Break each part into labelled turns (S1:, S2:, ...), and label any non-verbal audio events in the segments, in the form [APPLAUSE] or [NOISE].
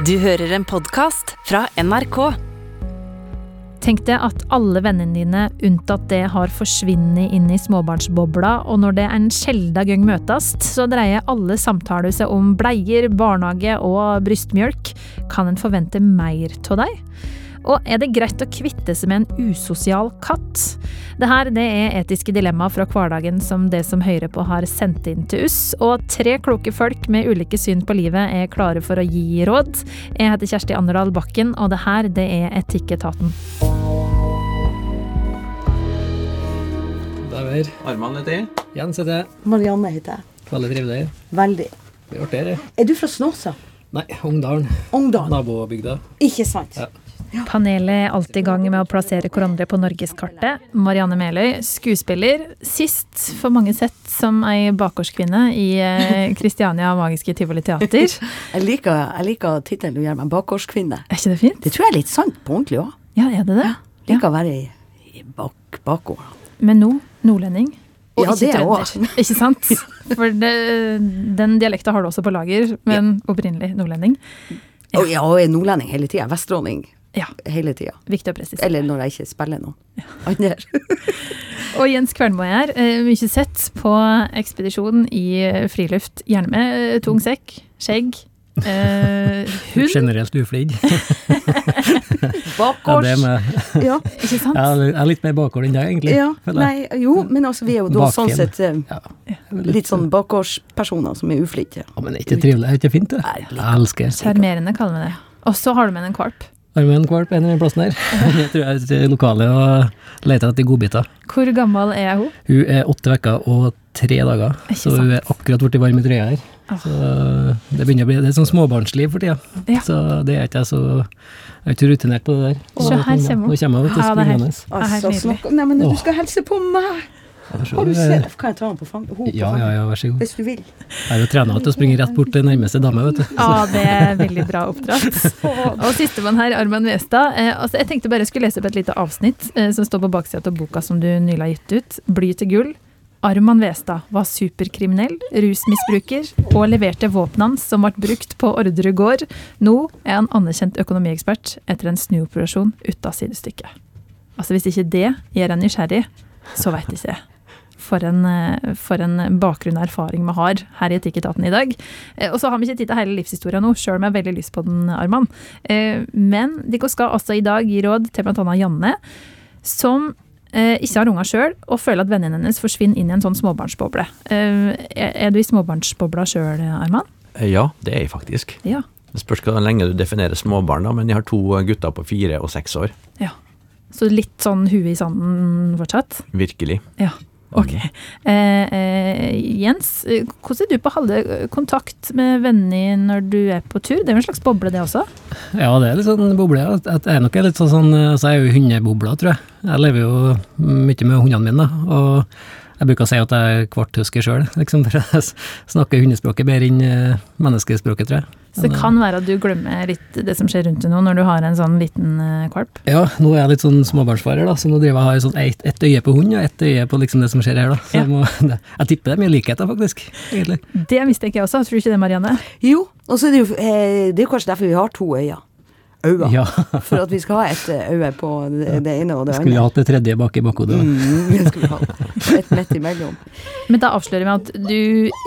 S1: Du hører en podkast fra NRK.
S2: Tenk deg at alle vennene dine, unntatt det, har forsvunnet inn i småbarnsbobla, og når det en sjelden gang møtes, så dreier alle samtaler seg om bleier, barnehage og brystmjølk. Kan en forvente mer av deg? Og er det greit å kvitte seg med en usosial katt? Det her det er etiske dilemmaer fra hverdagen som det som hører på har sendt inn til oss, og tre kloke folk med ulike syn på livet er klare for å gi råd. Jeg heter Kjersti Anderdal Bakken, og det her det er Etikketaten.
S3: Dager.
S4: Arman heter jeg.
S3: Jens heter jeg.
S5: Marianne heter jeg.
S3: Veldig trivelig.
S5: Veldig.
S3: Det er artig, det.
S5: Er du fra Snåsa?
S3: Nei, Ungdalen.
S5: Ungdalen.
S3: Nabobygda.
S5: Ikke sant?
S3: Ja.
S2: Panelet er alltid i gang med å plassere hverandre på norgeskartet. Marianne Meløy, skuespiller. Sist for mange sett som ei bakgårdskvinne i eh, [LAUGHS] Kristiania Magiske Tivoli Teater. [LAUGHS]
S5: Jeg liker, jeg liker tittelen du gir meg, bakgårdskvinne.
S2: Er ikke det fint?
S5: Det tror jeg er litt sant på ordentlig òg.
S2: Ja, er det det?
S5: Liker å være i, i bak, bakgården.
S2: Men nå nordlending. Og
S5: Ja,
S2: ikke
S5: det er
S2: trønder. Ikke sant? [LAUGHS] For det, den dialekta har du også på lager, men opprinnelig nordlending.
S5: Ja, og jeg er nordlending hele tida. Vestråling
S2: Ja,
S5: hele tida.
S2: viktig å presisere.
S5: Eller når jeg ikke spiller noe. Andre. [LAUGHS]
S2: Og Jens Kvernmo er her. eh, Mye sett på ekspedisjon i friluft. Gjerne med eh, tung sekk, skjegg, eh, [LAUGHS] hund.
S3: Generelt uflidd. [LAUGHS] Ja,
S5: Bakgårds.
S3: det er med.
S5: Ja.
S2: Ikke sant?
S3: Jeg er litt mer bakgård enn deg, egentlig.
S5: ja. Nei, jo, men altså, vi er jo da
S3: Baken.
S5: sånn sett eh,
S3: Ja.
S5: litt sånn bakgårdspersoner som er uflidde.
S3: Ja, men er ikke trivelig? Er ikke fint, det?
S5: Nei.
S3: Jeg elsker det.
S2: Sjarmerende, kaller vi det. Og så har du med en kvalp.
S3: Har du med en kvalp en eller annen plass der? [LAUGHS] Jeg tror jeg er i lokale og leter etter godbiter.
S2: Hvor gammel er hun?
S3: Hun er åtte uker og tre dager, så hun er akkurat blitt varm i trøya her.
S2: Ah.
S3: Så det begynner å bli det er sånn småbarnsliv for tida.
S2: Ja.
S3: Så det er ikke jeg så Jeg er ikke rutinert på det der.
S2: Så her kommer hun.
S3: Nå kommer hun,
S2: Ja, det er helt-
S3: springende.
S2: Ja,
S5: Altså, snakk Nei, men du skal helse på meg! Har du sett Kan jeg ta den på fanget?
S3: Ja, ja, ja, vær så god.
S5: Hvis du vil.
S3: Jeg har jo trena til å springe rett bort til nærmeste dame, vet du.
S2: Ja, det er veldig bra oppdratt. [LAUGHS] Og sistemann her, Arman Westad. Eh, altså, jeg tenkte bare jeg skulle lese opp et lite avsnitt eh, som står på baksida av boka som du nylig har gitt ut. 'Bly til gull'. Arman Westad var superkriminell, rusmisbruker og leverte våpnene som ble brukt på Orderud gård. Nå er han anerkjent økonomiekspert etter en snuoperasjon ute av sidestykket. Altså Hvis ikke det gjør en nysgjerrig, så veit ikke jeg. For en, eh, for en bakgrunn og erfaring vi har her i Etikketaten i dag. Eh, Og så har vi ikke tid til hele livshistoria nå, sjøl om jeg har veldig lyst på den, Arman. Eh, Men dere skal altså i dag gi råd til bl.a. Janne, som ikke har unger sjøl, og føler at vennene hennes forsvinner inn i en sånn småbarnsboble. Er du i småbarnsbobla sjøl, Arman?
S4: Ja, det er jeg faktisk.
S2: Ja.
S4: Det spørs hvor lenge du definerer småbarn, da, men jeg har to gutter på fire og seks år.
S2: ja. Så litt sånn huet i sanden fortsatt?
S4: Virkelig.
S2: Ja. Ok. Eh, eh, Jens, eh, hvordan er du på å holde kontakt med vennene når du er på tur? Det er jo en slags boble, det også?
S3: Ja, det er litt sånn boble. Jeg er nok litt sånn, sånn altså jeg er jo hundebobla, tror jeg. Jeg lever jo mye med hundene mine. Og jeg bruker å si at jeg er kvarthusker sjøl, [LAUGHS] liksom. Jeg snakker hundespråket bedre enn eh, menneskespråket, tror jeg.
S2: Så det kan være at du glemmer litt det som skjer rundt deg nå, når du har en sånn liten eh, kvalp?
S3: Ja, nå er jeg litt sånn småbarnsfarer, da, så nå driver jeg har sånn ett et øye på hund og ett øye på liksom det som skjer her, da. Så
S2: Ja.
S3: jeg, må, [LAUGHS] jeg tipper det er mye likheter, faktisk. egentlig.
S2: Det mistenker jeg også, tror du ikke det, Marianne?
S5: Jo, og så er det jo eh, Det er jo kanskje derfor vi har to øyne. Øyne.
S3: Ja.
S5: For at vi skal ha et eh, øye på det, det ene og det
S3: Skulle
S5: andre.
S3: hatt det tredje bak i bakhodet.
S5: Mm, skulle vi ha. Og Et midt imellom.
S2: Men da avslører vi at du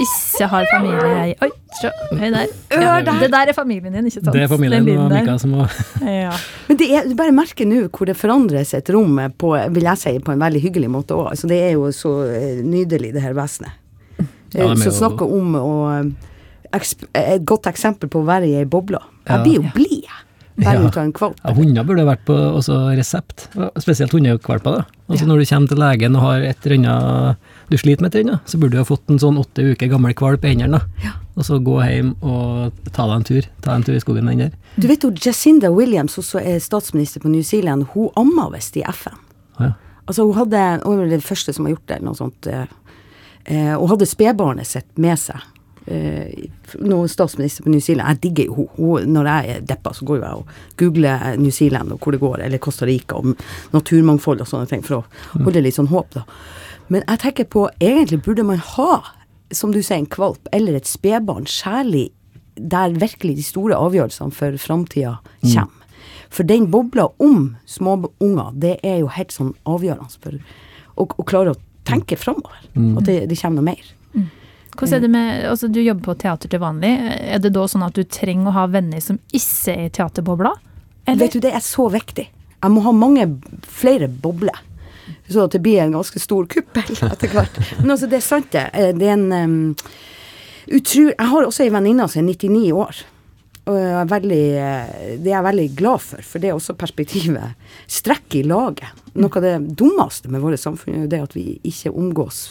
S2: ikke har familie her. Oi, se, høy der. Ja,
S5: der.
S2: det der er familien din, ikke sant?
S3: Det er familien og. Mika som har [LAUGHS]
S2: Ja.
S5: Men det er, du bare merker nå hvor det forandres et rom på, vil jeg si, på en veldig hyggelig måte òg. Altså, det er jo så eh, nydelig, det her vesenet.
S3: Ja, som er
S5: så snakker om å eh, Et godt eksempel på å være i ei boble. Jeg blir jo blid, jeg. Bare
S3: Ja.
S5: ut kvalp.
S3: Ja, hunder burde vært på resept, spesielt hundekvalper. Altså ja. Når du kommer til legen og har et eller annet du sliter med et eller annet, så burde du ha fått en sånn åtte uker gammel kvalp i hendene. Ja. Og så gå hjem og ta deg en tur. Ta en tur i skogen med den der.
S5: Du vet jo, Jacinda Williams, også er statsminister på New Zealand, hun amma visst i FN.
S3: Ja.
S5: Altså, hun hadde, hun var den første som har gjort det, eller noe sånt. eh, Eh, hun hadde spedbarnet sitt med seg. Eh, nå statsminister på New Zealand. Jeg digger jo henne. Når jeg er deppa, så går jo jeg og googler New Zealand og hvor det går, eller Costa Rica, om naturmangfold og sånne ting, for å holde litt sånn håp, da. Men jeg tenker på, egentlig burde man ha, som du sier, en kvalp eller et spedbarn, særlig der virkelig de store avgjørelsene for framtida kommer. For den bobla om småunger, det er jo helt sånn avgjørende for å, å klare å tenke framover. At det, det kommer noe mer.
S2: Hvordan er det med, altså Du jobber på teater til vanlig. Er det da sånn at du trenger å ha venner som ikke er i teaterbobla? Eller?
S5: Vet du, det er så viktig. Jeg må ha mange flere bobler. Så det blir en ganske stor kuppel [LAUGHS] etter hvert. Men altså, det er sant, det. Eh, Det er en um, utru... Jeg har også ei venninne som er 99 år. Og er veldig, eh, det er jeg veldig glad for, for det er også perspektivet. Strekk i laget. Noe av det dummeste med vårt samfunn er jo det at vi ikke omgås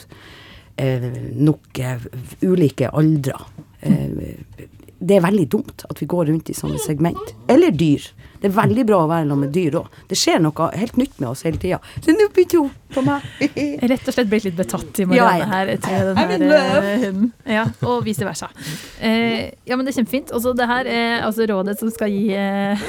S5: eh, nok eh, ulike aldre. Eh, det er veldig dumt at vi går rundt i sånne segment. Eller dyr. Det er veldig bra å være sammen med dyr òg. Det skjer noe helt nytt med oss hele tida. Så nå begynte hun på meg. [LAUGHS]
S2: Rett og slett blitt litt betatt i Marianne her etter den her eh, hunden. Ja, og vice versa. Eh, ja, men det er kjempefint. Også det her er altså rådet som skal gi eh,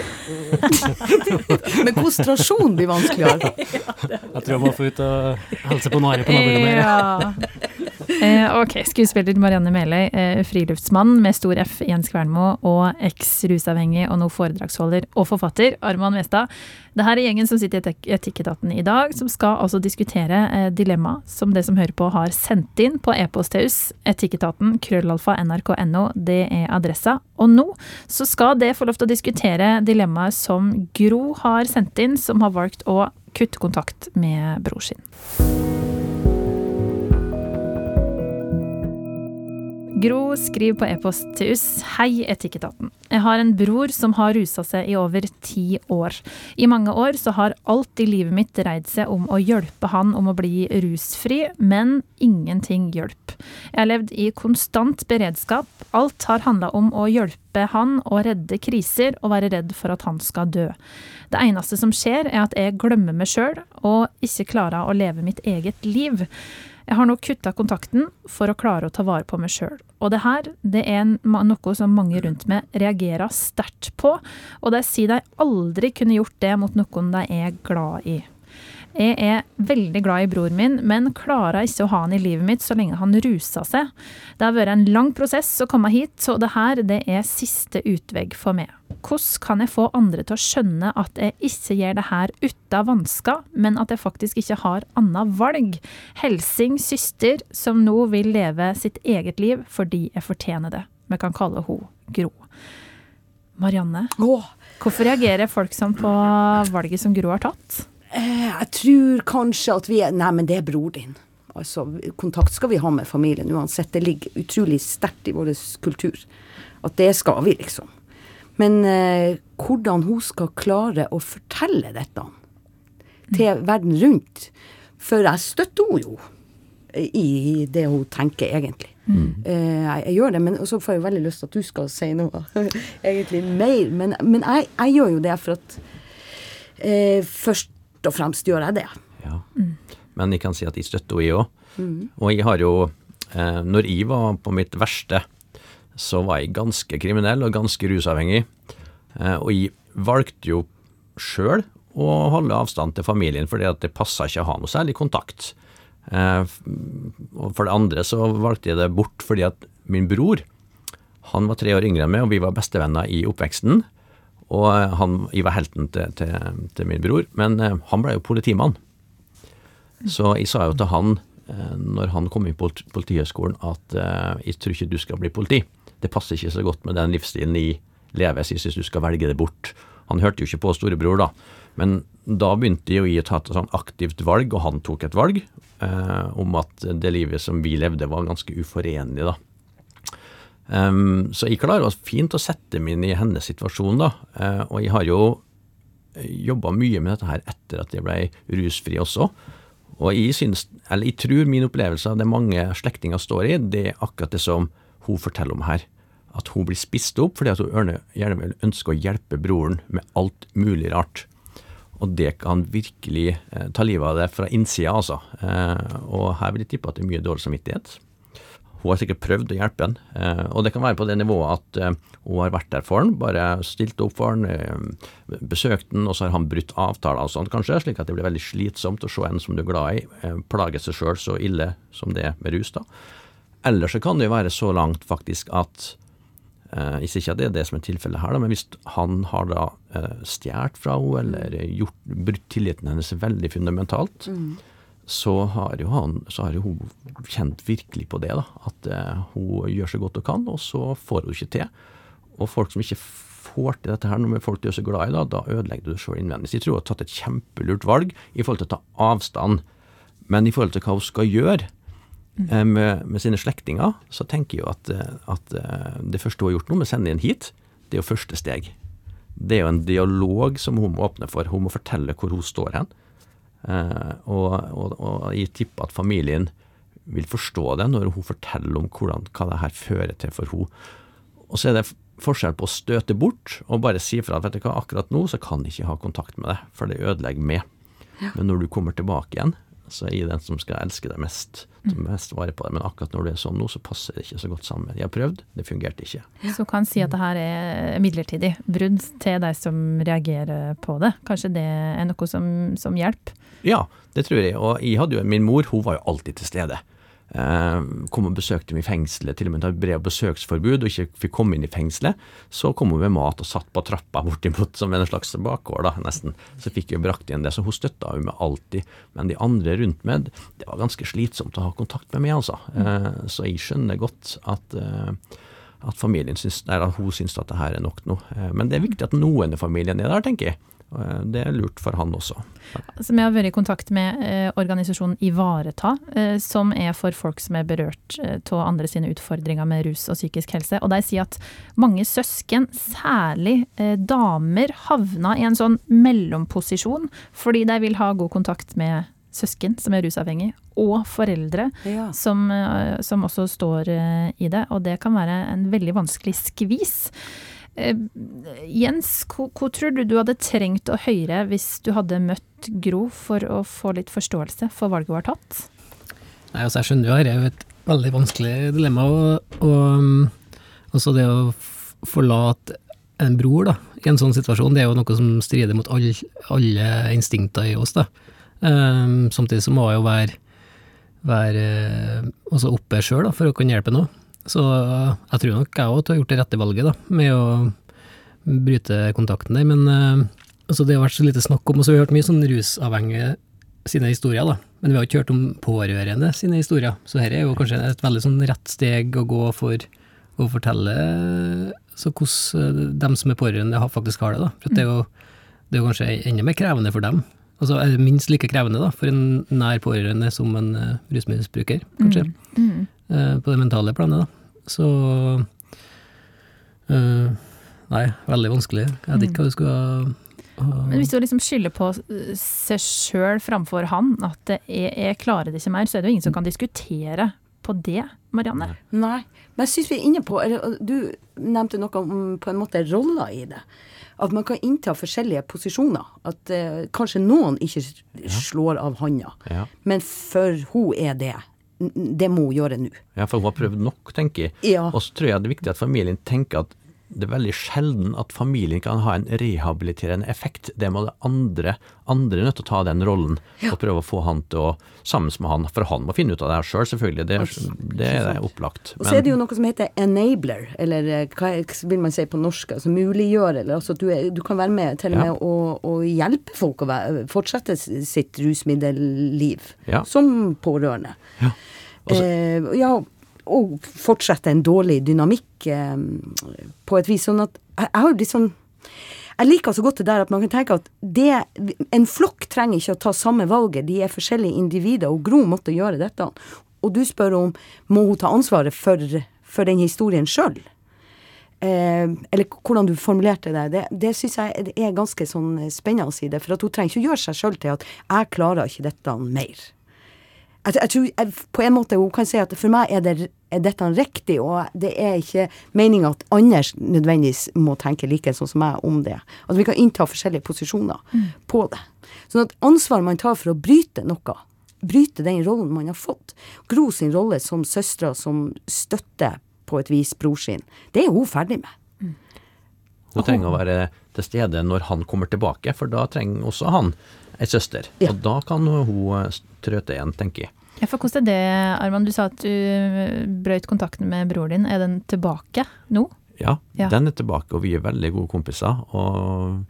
S2: [LAUGHS]
S5: Men konsentrasjon blir vanskeligere. [LAUGHS]
S3: Jeg tror jeg må få ut og helse på Nare på naborommet.
S2: Ja. Eh, ok, skuespiller Marianne Meløy, eh, friluftsmann med stor F, Jens Kvernmo, og eks-rusavhengig og nå foredragsholder og forfatter, Arman Westad. Det her er gjengen som sitter i Etikketaten i dag, som skal altså diskutere eh, dilemma som det som hører på har sendt inn på e-post til oss. Etikketaten, krøllalfa, nrk.no, det er adressa. Og nå så skal det få lov til å diskutere dilemmaet som Gro har sendt inn, som har valgt å kutte kontakt med bror sin. Gro skriver på e-post til oss Hei, Etikketaten. Jeg har en bror som har rusa seg i over ti år. I mange år så har alt i livet mitt dreid seg om å hjelpe han om å bli rusfri, men ingenting hjelp. Jeg har levd i konstant beredskap. Alt har handla om å hjelpe han å redde kriser og være redd for at han skal dø. Det eneste som skjer, er at jeg glemmer meg sjøl og ikke klarer å leve mitt eget liv. Jeg har nå kutta kontakten for å klare å ta vare på meg sjøl. Og det her det er noe som mange rundt meg reagerer sterkt på, og de sier de aldri kunne gjort det mot noen de er glad i. Jeg er veldig glad i bror min, men klarer ikke å ha han i livet mitt så lenge han ruser seg. Det har vært en lang prosess å komme hit, så det her det er siste utvei for meg. Hvordan kan jeg få andre til å skjønne at jeg ikke gjør det her uten vansker, men at jeg faktisk ikke har annet valg? Helsing søster som nå vil leve sitt eget liv fordi jeg fortjener det. Vi kan kalle henne Gro. Marianne,
S5: Åh,
S2: hvorfor reagerer folk sånn på valget som Gro har tatt?
S5: Eh, jeg tror kanskje at vi er Nei, men det er bror din. Altså, kontakt skal vi ha med familien uansett. Det ligger utrolig sterkt i vår kultur. At det skal vi, liksom. Men eh, hvordan hun skal klare å fortelle dette til verden rundt For jeg støtter henne jo i det hun tenker, egentlig. Eh, jeg, jeg gjør det, men så får jeg veldig lyst til at du skal si noe [LAUGHS] egentlig mer. Men, men jeg, jeg gjør jo det for at eh, Først og fremst gjør jeg det.
S4: Ja. Men jeg kan si at jeg støtter henne, jeg òg. Og jeg har jo eh, Når jeg var på mitt verste, så var jeg ganske kriminell og ganske rusavhengig. Eh, og jeg valgte jo sjøl å holde avstand til familien, fordi at det passa ikke å ha noe særlig kontakt. Eh, og for det andre så valgte jeg det bort fordi at min bror, han var tre år yngre enn meg, og vi var bestevenner i oppveksten. Og eh, han, var helten til, til, til min bror, men eh, han ble jo politimann. Så jeg sa jo til han, eh, når han kom inn på polit- Politihøgskolen, at jeg tror ikke du skal bli politi. Det passer ikke så godt med den livsstilen jeg lever, jeg syns du skal velge det bort. Han hørte jo ikke på storebror, da. Men da begynte jeg å ta et sånn aktivt valg, og han tok et valg eh, om at det livet som vi levde, var ganske uforenlig, da. Em, så jeg klarer også fint å sette meg inn i hennes situasjon, da. Uh, og jeg har jo jobba mye med dette her etter at jeg ble rusfri også. Og jeg synes, eller jeg tror min opplevelse av det mange slektninger står i, det er akkurat det som hun forteller om her. At hun blir spist opp fordi at hun gjerne vil ønske å hjelpe broren med alt mulig rart. Og det kan virkelig eh, ta livet av det fra innsida, altså. Eh, og her vil jeg tippe at det er mye dårlig samvittighet. Hun har sikkert prøvd å hjelpe han, eh, og det kan være på det nivået at eh, hun har vært der for han, bare stilt opp for han, eh, besøkt han, og så har han brutt avtaler og sånt kanskje, slik at det blir veldig slitsomt å se en som du er glad i, plage seg sjøl så ille som det er med rus, da. Eller så kan det jo være så langt faktisk at hvis ikke det er det som er tilfellet her, da, men hvis han har da eh, stjålet fra henne, eller gjort, brutt tilliten hennes veldig fundamentalt, så har jo han, så har hun kjent virkelig på det, da. At eh, hun gjør så godt hun kan, og så får hun det ikke til. Og folk som ikke får til dette her, når folk du er så glad i, da, da ødelegger du det sjøl innvendig. Så jeg tror hun har tatt et kjempelurt valg i forhold til å ta avstand. Men i forhold til hva hun skal gjøre eh, med, med sine slektninger, så tenker jeg jo at, eh, at det første hun har gjort nå med å sende inn hit, det er jo første steg. Det er jo en dialog som hun må åpne for. Hun må fortelle hvor hun står hen. Eh, og, og, og jeg tipper at familien vil forstå det når hun forteller om hvordan, hva det her fører til for henne. Og så er det forskjell på å støte bort og bare si fra at vet du hva, akkurat nå så kan jeg ikke ha kontakt med deg, for det ødelegger meg. Men når du kommer tilbake igjen, så er jeg den som skal elske deg mest, som mest vare på deg. Men akkurat når du er sånn nå, så passer det ikke så godt sammen. Jeg har prøvd, det fungerte ikke.
S2: Så kan si at det her er midlertidig brudd til deg som reagerer på det. Kanskje det er noe som, som hjelper.
S4: Ja, det tror jeg. Og jeg hadde jo, min mor hun var jo alltid til stede. Eh, kom og besøkte meg i fengselet, til og med hadde brev besøksforbud og ikke fikk komme inn i fengselet. Så kom hun med mat og satt på trappa bortimot som en slags bakgård, da, nesten. Så fikk jeg brakt igjen det. Så hun støtta jo meg alltid. Men de andre rundt meg, det var ganske slitsomt å ha kontakt med meg, altså. Mm. så jeg skjønner godt at eh, at familien syns, eller at hun syns at det her er nok nå. Men det er viktig at noen i familien er der, tenker jeg. Eh, Det er lurt for han også.
S2: Som jeg har vært i kontakt med eh, organisasjonen Ivareta, eh, som er for folk som er berørt av andre sine utfordringer med rus og psykisk helse. Og de sier at mange søsken, særlig eh, damer, havna i en sånn mellomposisjon fordi de vil ha god kontakt med søsken som er rusavhengig, og foreldre
S5: Ja.
S2: som, eh, som også står eh, i det. Og det kan være en veldig vanskelig skvis. Eh, Jens, hva, tror du du hadde trengt å høre hvis du hadde møtt Gro for å få litt forståelse for valget hun har tatt?
S3: Nei, altså jeg skjønner jo her er jo et veldig vanskelig dilemma, og, og um, altså det å forlate en bror da, i en sånn situasjon, det er jo noe som strider mot all, alle instinkter i oss. da. Um, samtidig så må jeg jo være, være eh, også oppe sjøl for å kunne hjelpe noe. Så jeg tror nok jeg òg har gjort det rette valget da, med å bryte kontakten der. Men eh, altså det har vært så lite snakk om, og så har vi hørt mye sånn rusavhengige sine historier, da. Men vi har ikke hørt om pårørende sine historier. Så dette er jo kanskje et veldig sånn rett steg å gå for å fortelle så hvordan de som er pårørende faktisk har det. da. For det, er jo, det er jo kanskje enda mer krevende for dem. Altså minst like krevende da, for en nær pårørende som en uh, rusmisbruker, kanskje.
S2: Mm.
S3: eh, på det mentale planet, da. Så eh, Nei, veldig vanskelig. Jeg vet ikke hva du skulle ha
S2: Men hvis du liksom skylder på eh, seg sjøl framfor han, at det er, jeg klarer det ikke mer, så er det jo ingen som kan diskutere på det, Marianne.
S5: Nei, men jeg syns vi er inne på Du nevnte noe om på en måte roller i det. At man kan innta forskjellige posisjoner. At uh, kanskje noen ikke slår av handa,
S4: Ja.
S5: men for hun er det. Det må hun gjøre nå.
S4: Ja, for hun har prøvd nok, tenker jeg.
S5: Ja.
S4: Og så tror jeg det er viktig at familien tenker at det er veldig sjelden at familien kan ha en rehabiliterende effekt. Det må det andre andre nødt til å ta den rollen og prøve å få han til å sammen med han, for han må finne ut av det her sjøl, selv, selvfølgelig. Det, er- det er opplagt. opplagt.
S5: Og så er det jo noe som heter enabler, eller eh, hva vil man si på norsk, altså muliggjøre, eller altså du, er, du kan være med til og
S4: Ja.
S5: med å, å hjelpe folk å være, fortsette sitt rusmiddelliv
S4: Ja.
S5: som pårørende.
S4: Ja. Og så-
S5: eh, ja, og fortsette en dårlig dynamikk eh, på et vis. Sånn at jeg, jeg har sånn jeg liker så godt det der at man kan tenke at det, en flokk trenger ikke å ta samme valget, de er forskjellige individer, og Gro måtte gjøre dette. Og du spør om må hun ta ansvaret for, for den historien sjøl? Eh, eller hvordan du formulerte det. Det, det syns jeg er ganske sånn spennende si det. For at hun trenger ikke å gjøre seg sjøl til at 'jeg klarer ikke dette mer'. Jeg, jeg tror jeg, på en måte hun kan si at for meg er, det, er dette riktig, og det er ikke meninga at Anders nødvendigvis må tenke like sånn som meg om det. At vi kan innta forskjellige posisjoner på det. Sånn at ansvaret man tar for å bryte noe, bryte den rollen man har fått. Gro sin rolle som søstera som støtter på et vis bror sin, det er hun ferdig med.
S4: Hun trenger å være til stede når han kommer tilbake, for da trenger også han ei søster.
S5: Ja.
S4: Og da kan hun eh, trø til igjen, tenker jeg.
S2: Ja, for hvordan er det, Arman? Du sa at du brøyt kontakten med broren din. Er den tilbake nå?
S4: Ja,
S2: Ja.
S4: den er tilbake, og vi er veldig gode kompiser. Og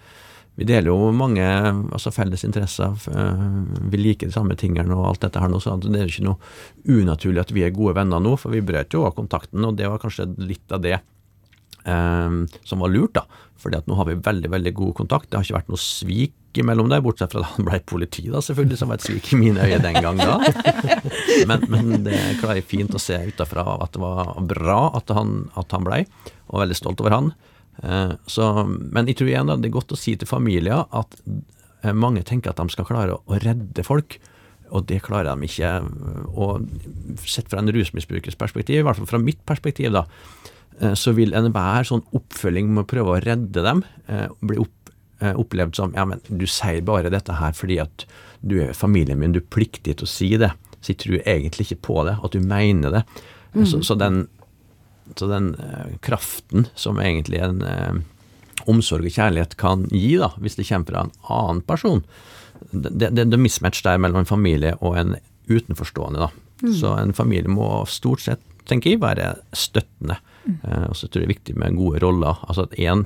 S4: vi deler jo mange altså felles interesser. eh, Vi liker de samme tingene og alt dette her nå, så det er ikke noe unaturlig at vi er gode venner nå, for vi brøt jo av kontakten, og det var kanskje litt av det eh, som var lurt, da. Fordi at nå har vi veldig, veldig god kontakt. Det har ikke vært noe svik imellom der, bortsett fra da han ble politi, da, selvfølgelig, som var et svik i mine øyne den gang da. [LAUGHS] Men, men det klarer jeg fint å se utafra at det var bra at han, at han blei, og veldig stolt over han. Eh, Så, men jeg tror igjen da, det er godt å si til familier at eh, mange tenker at de skal klare å, redde folk, og det klarer de ikke. Og sett fra en rusmisbrukers perspektiv, i hvert fall fra mitt perspektiv, da, eh, så vil enhver sånn oppfølging med å prøve å redde dem, bli opp, opplevd som ja, men du sier bare dette her fordi at du er familien min, du er pliktig til å si det. Jeg tror egentlig ikke på det, at du mener det. Så, så den, så den eh, kraften som egentlig en eh, omsorg og kjærlighet kan gi, da, hvis det kommer fra en annen person, det, det, det er mismatch der mellom en familie og en utenforstående. da. Så en familie må stort sett, tenker jeg, være støttende. Eh, og så tror jeg det er viktig med gode roller. altså at en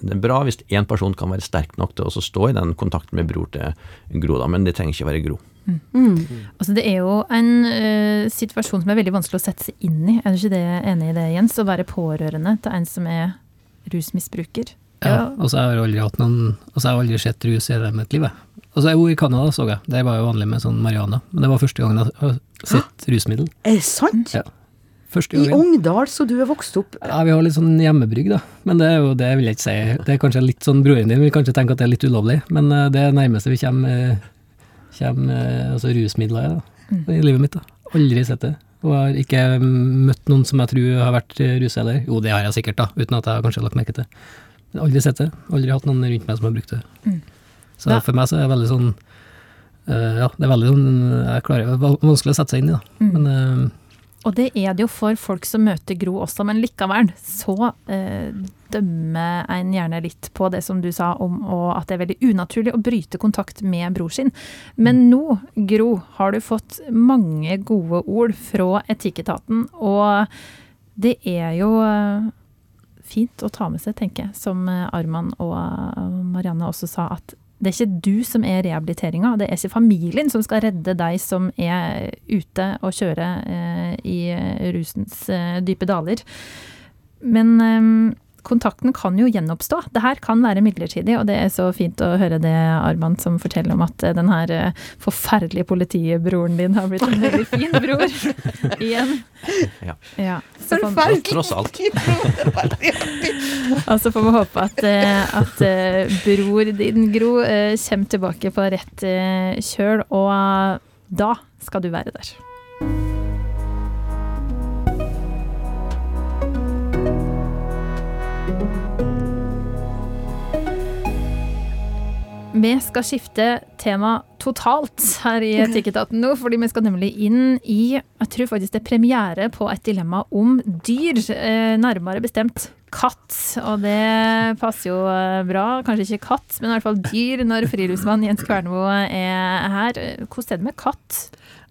S4: det er bra hvis én person kan være sterk nok til å stå i den kontakten med bror til Gro, da, men det trenger ikke være Gro.
S2: Altså, det er jo en uh, situasjon som er veldig vanskelig å sette seg inn i. Er du ikke det enig i det, Jens? Å være pårørende til en som er rusmisbruker.
S3: Ja, og så har jeg aldri hatt noen Altså jeg har aldri sett rus i hele mitt liv. jeg. Altså Jo, i Canada så jeg, det var jo vanlig med sånn marihuana, men det var første gangen jeg har sett rusmiddel.
S5: Er det sant?
S3: Ja. Første
S5: I
S3: gangen.
S5: Ungdal, så du er vokst opp
S3: Ja, vi har litt sånn hjemmebrygg, da. Men det er jo, det vil jeg ikke si. Det er kanskje litt sånn broren din vil kanskje tenke at det er litt ulovlig, men eh, det er nærmeste vi kommer, eh, kommer eh, altså rusmidler da, i livet mitt. da. Aldri sett det. Og har ikke møtt noen som jeg tror har vært eh, rusa heller. Jo, det har jeg sikkert, da, uten at jeg har kanskje lagt merke til. Men aldri sett det. Aldri hatt noen rundt meg som har brukt det. Så
S2: Ja.
S3: for meg så er det veldig sånn Ja, det er veldig sånn Jeg klarer det er vanskelig å sette seg inn i, da. Men eh,
S2: Og det er det jo for folk som møter Gro også, men likevel så eh, dømmer en gjerne litt på det som du sa om og at det er veldig unaturlig å bryte kontakt med bror sin. Men nå, Gro, har du fått mange gode ord fra Etikketaten, og det er jo eh, fint å ta med seg, tenker jeg, som eh, Arman og eh, Marianne også sa, at det er ikke du som er rehabiliteringa, det er ikke familien som skal redde deg som er ute og kjører eh, i rusens eh, dype daler. Men eh, kontakten kan jo gjenoppstå. Det her kan være midlertidig, og det er så fint å høre det, Arman, som forteller om at eh, den her eh, forferdelige politibroren din har blitt en veldig fin bror [LAUGHS] igjen.
S4: Ja.
S2: Ja, så får-
S5: Forferdelig.
S4: Tross alt. [LAUGHS]
S2: Og så får vi håpe at, eh, at bror din, Gro, kommer tilbake på rett kjøl, og da skal du være der. Vi skal skifte tema totalt her i [LAUGHS] Etikketaten nå, fordi vi skal nemlig inn i Jeg tror faktisk det er premiere på et dilemma om dyr, eh, nærmere bestemt katt. Og det passer jo eh, bra. Kanskje ikke katt, men i hvert fall dyr når friluftsmann Jens Kvernmo er her. Hvordan er det med katt?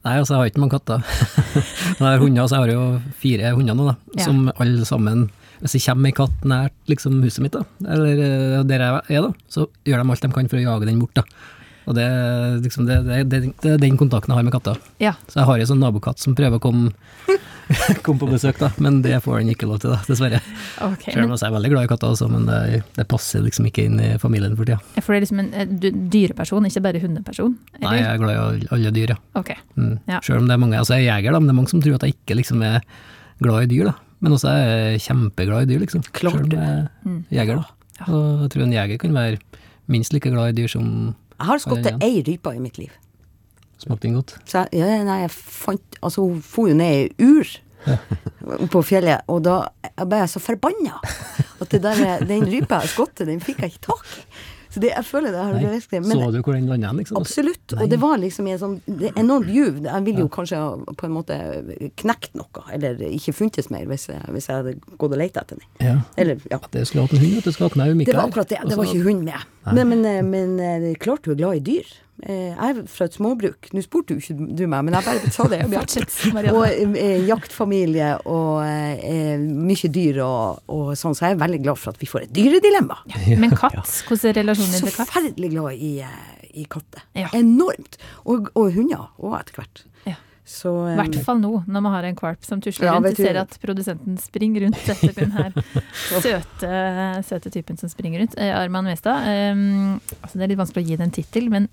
S3: Nei, altså jeg har ikke mange katter. [LAUGHS] Jeg har hunder, så jeg har jo fire hunder nå, da.
S2: Ja.
S3: Som alle sammen Hvis det kommer ei katt nært liksom, huset mitt, da, eller eh, der jeg er, da, så gjør de alt de kan for å jage den bort. da. Og det, liksom, det, det, det, er den kontakten jeg har med katter.
S2: Ja.
S3: Så jeg har en sånn nabokatt som prøver å komme, [LAUGHS] komme på besøk, da, men det får den ikke lov til, da, dessverre.
S2: Okay,
S3: Selv om
S2: men,
S3: jeg er veldig glad i katter, også, men det, det passer liksom ikke inn i familien for tida.
S2: for det er liksom en eh, dyreperson, ikke bare hundeperson?
S3: Nei, jeg er glad i alle dyr, ja.
S2: Okay.
S3: Mm.
S2: Ja.
S3: Selv om det er mange, altså jeg er jeger, da, men det er mange som tror at jeg ikke liksom er glad i dyr, da. Men også er jeg kjempeglad i dyr, liksom.
S5: Klart
S3: Selv om jeg er
S2: Mm.
S3: jeger, da. Og jeg tror en jeger kan være minst like glad i dyr som
S5: Jeg har skutt
S3: Ja, ja.
S5: ei rype i mitt liv.
S3: smakte den godt.
S5: Så jeg, ja, nei, jeg fant Altså, hun for jo ned i ur [LAUGHS] på fjellet, og da ble jeg så forbanna at det der, den rypa jeg skottet, den fikk jeg ikke tak i. Så det, jeg føler det har
S3: Nei.
S5: virkelig
S3: Så du hvor den landa, liksom?
S5: Absolutt.
S3: Nei.
S5: Og det var liksom i en sånn enormt juv. Jeg ville jo kanskje på en måte knekt noe, eller ikke funtes mer, hvis jeg, hvis jeg hadde gått og lett etter den.
S3: Ja.
S5: Eller, ja.
S3: Det skulle hatt en hund, at du skulle hatt med
S5: Det var akkurat det. Det var
S3: Altså,
S5: ikke hund med. Men, men, eh, men eh, det er klart du er glad i dyr. Eh, jeg er fra et småbruk. Nå spurte jo ikke du meg, men jeg bare sa det. [LAUGHS]
S2: Fortsett,
S5: Og eh, jaktfamilie og eh, mye dyr og, og sånn, så jeg er veldig glad for at vi får et dyredilemma.
S2: Men katt, hvordan er relasjonen din
S5: Så
S2: til katt?
S5: forferdelig glad i, eh, i katter.
S2: Ja.
S5: Enormt. Og, og hunder òg, etter hvert.
S2: Ja. I
S5: um,
S2: hvert fall nå, når man har en kvalp som tusler
S5: Ja,
S2: rundt. Du ser at produsenten springer rundt etter den her [LAUGHS] søte, søte typen som springer rundt. Eh, Arman Westad. Um, altså det er litt vanskelig å gi det en tittel, men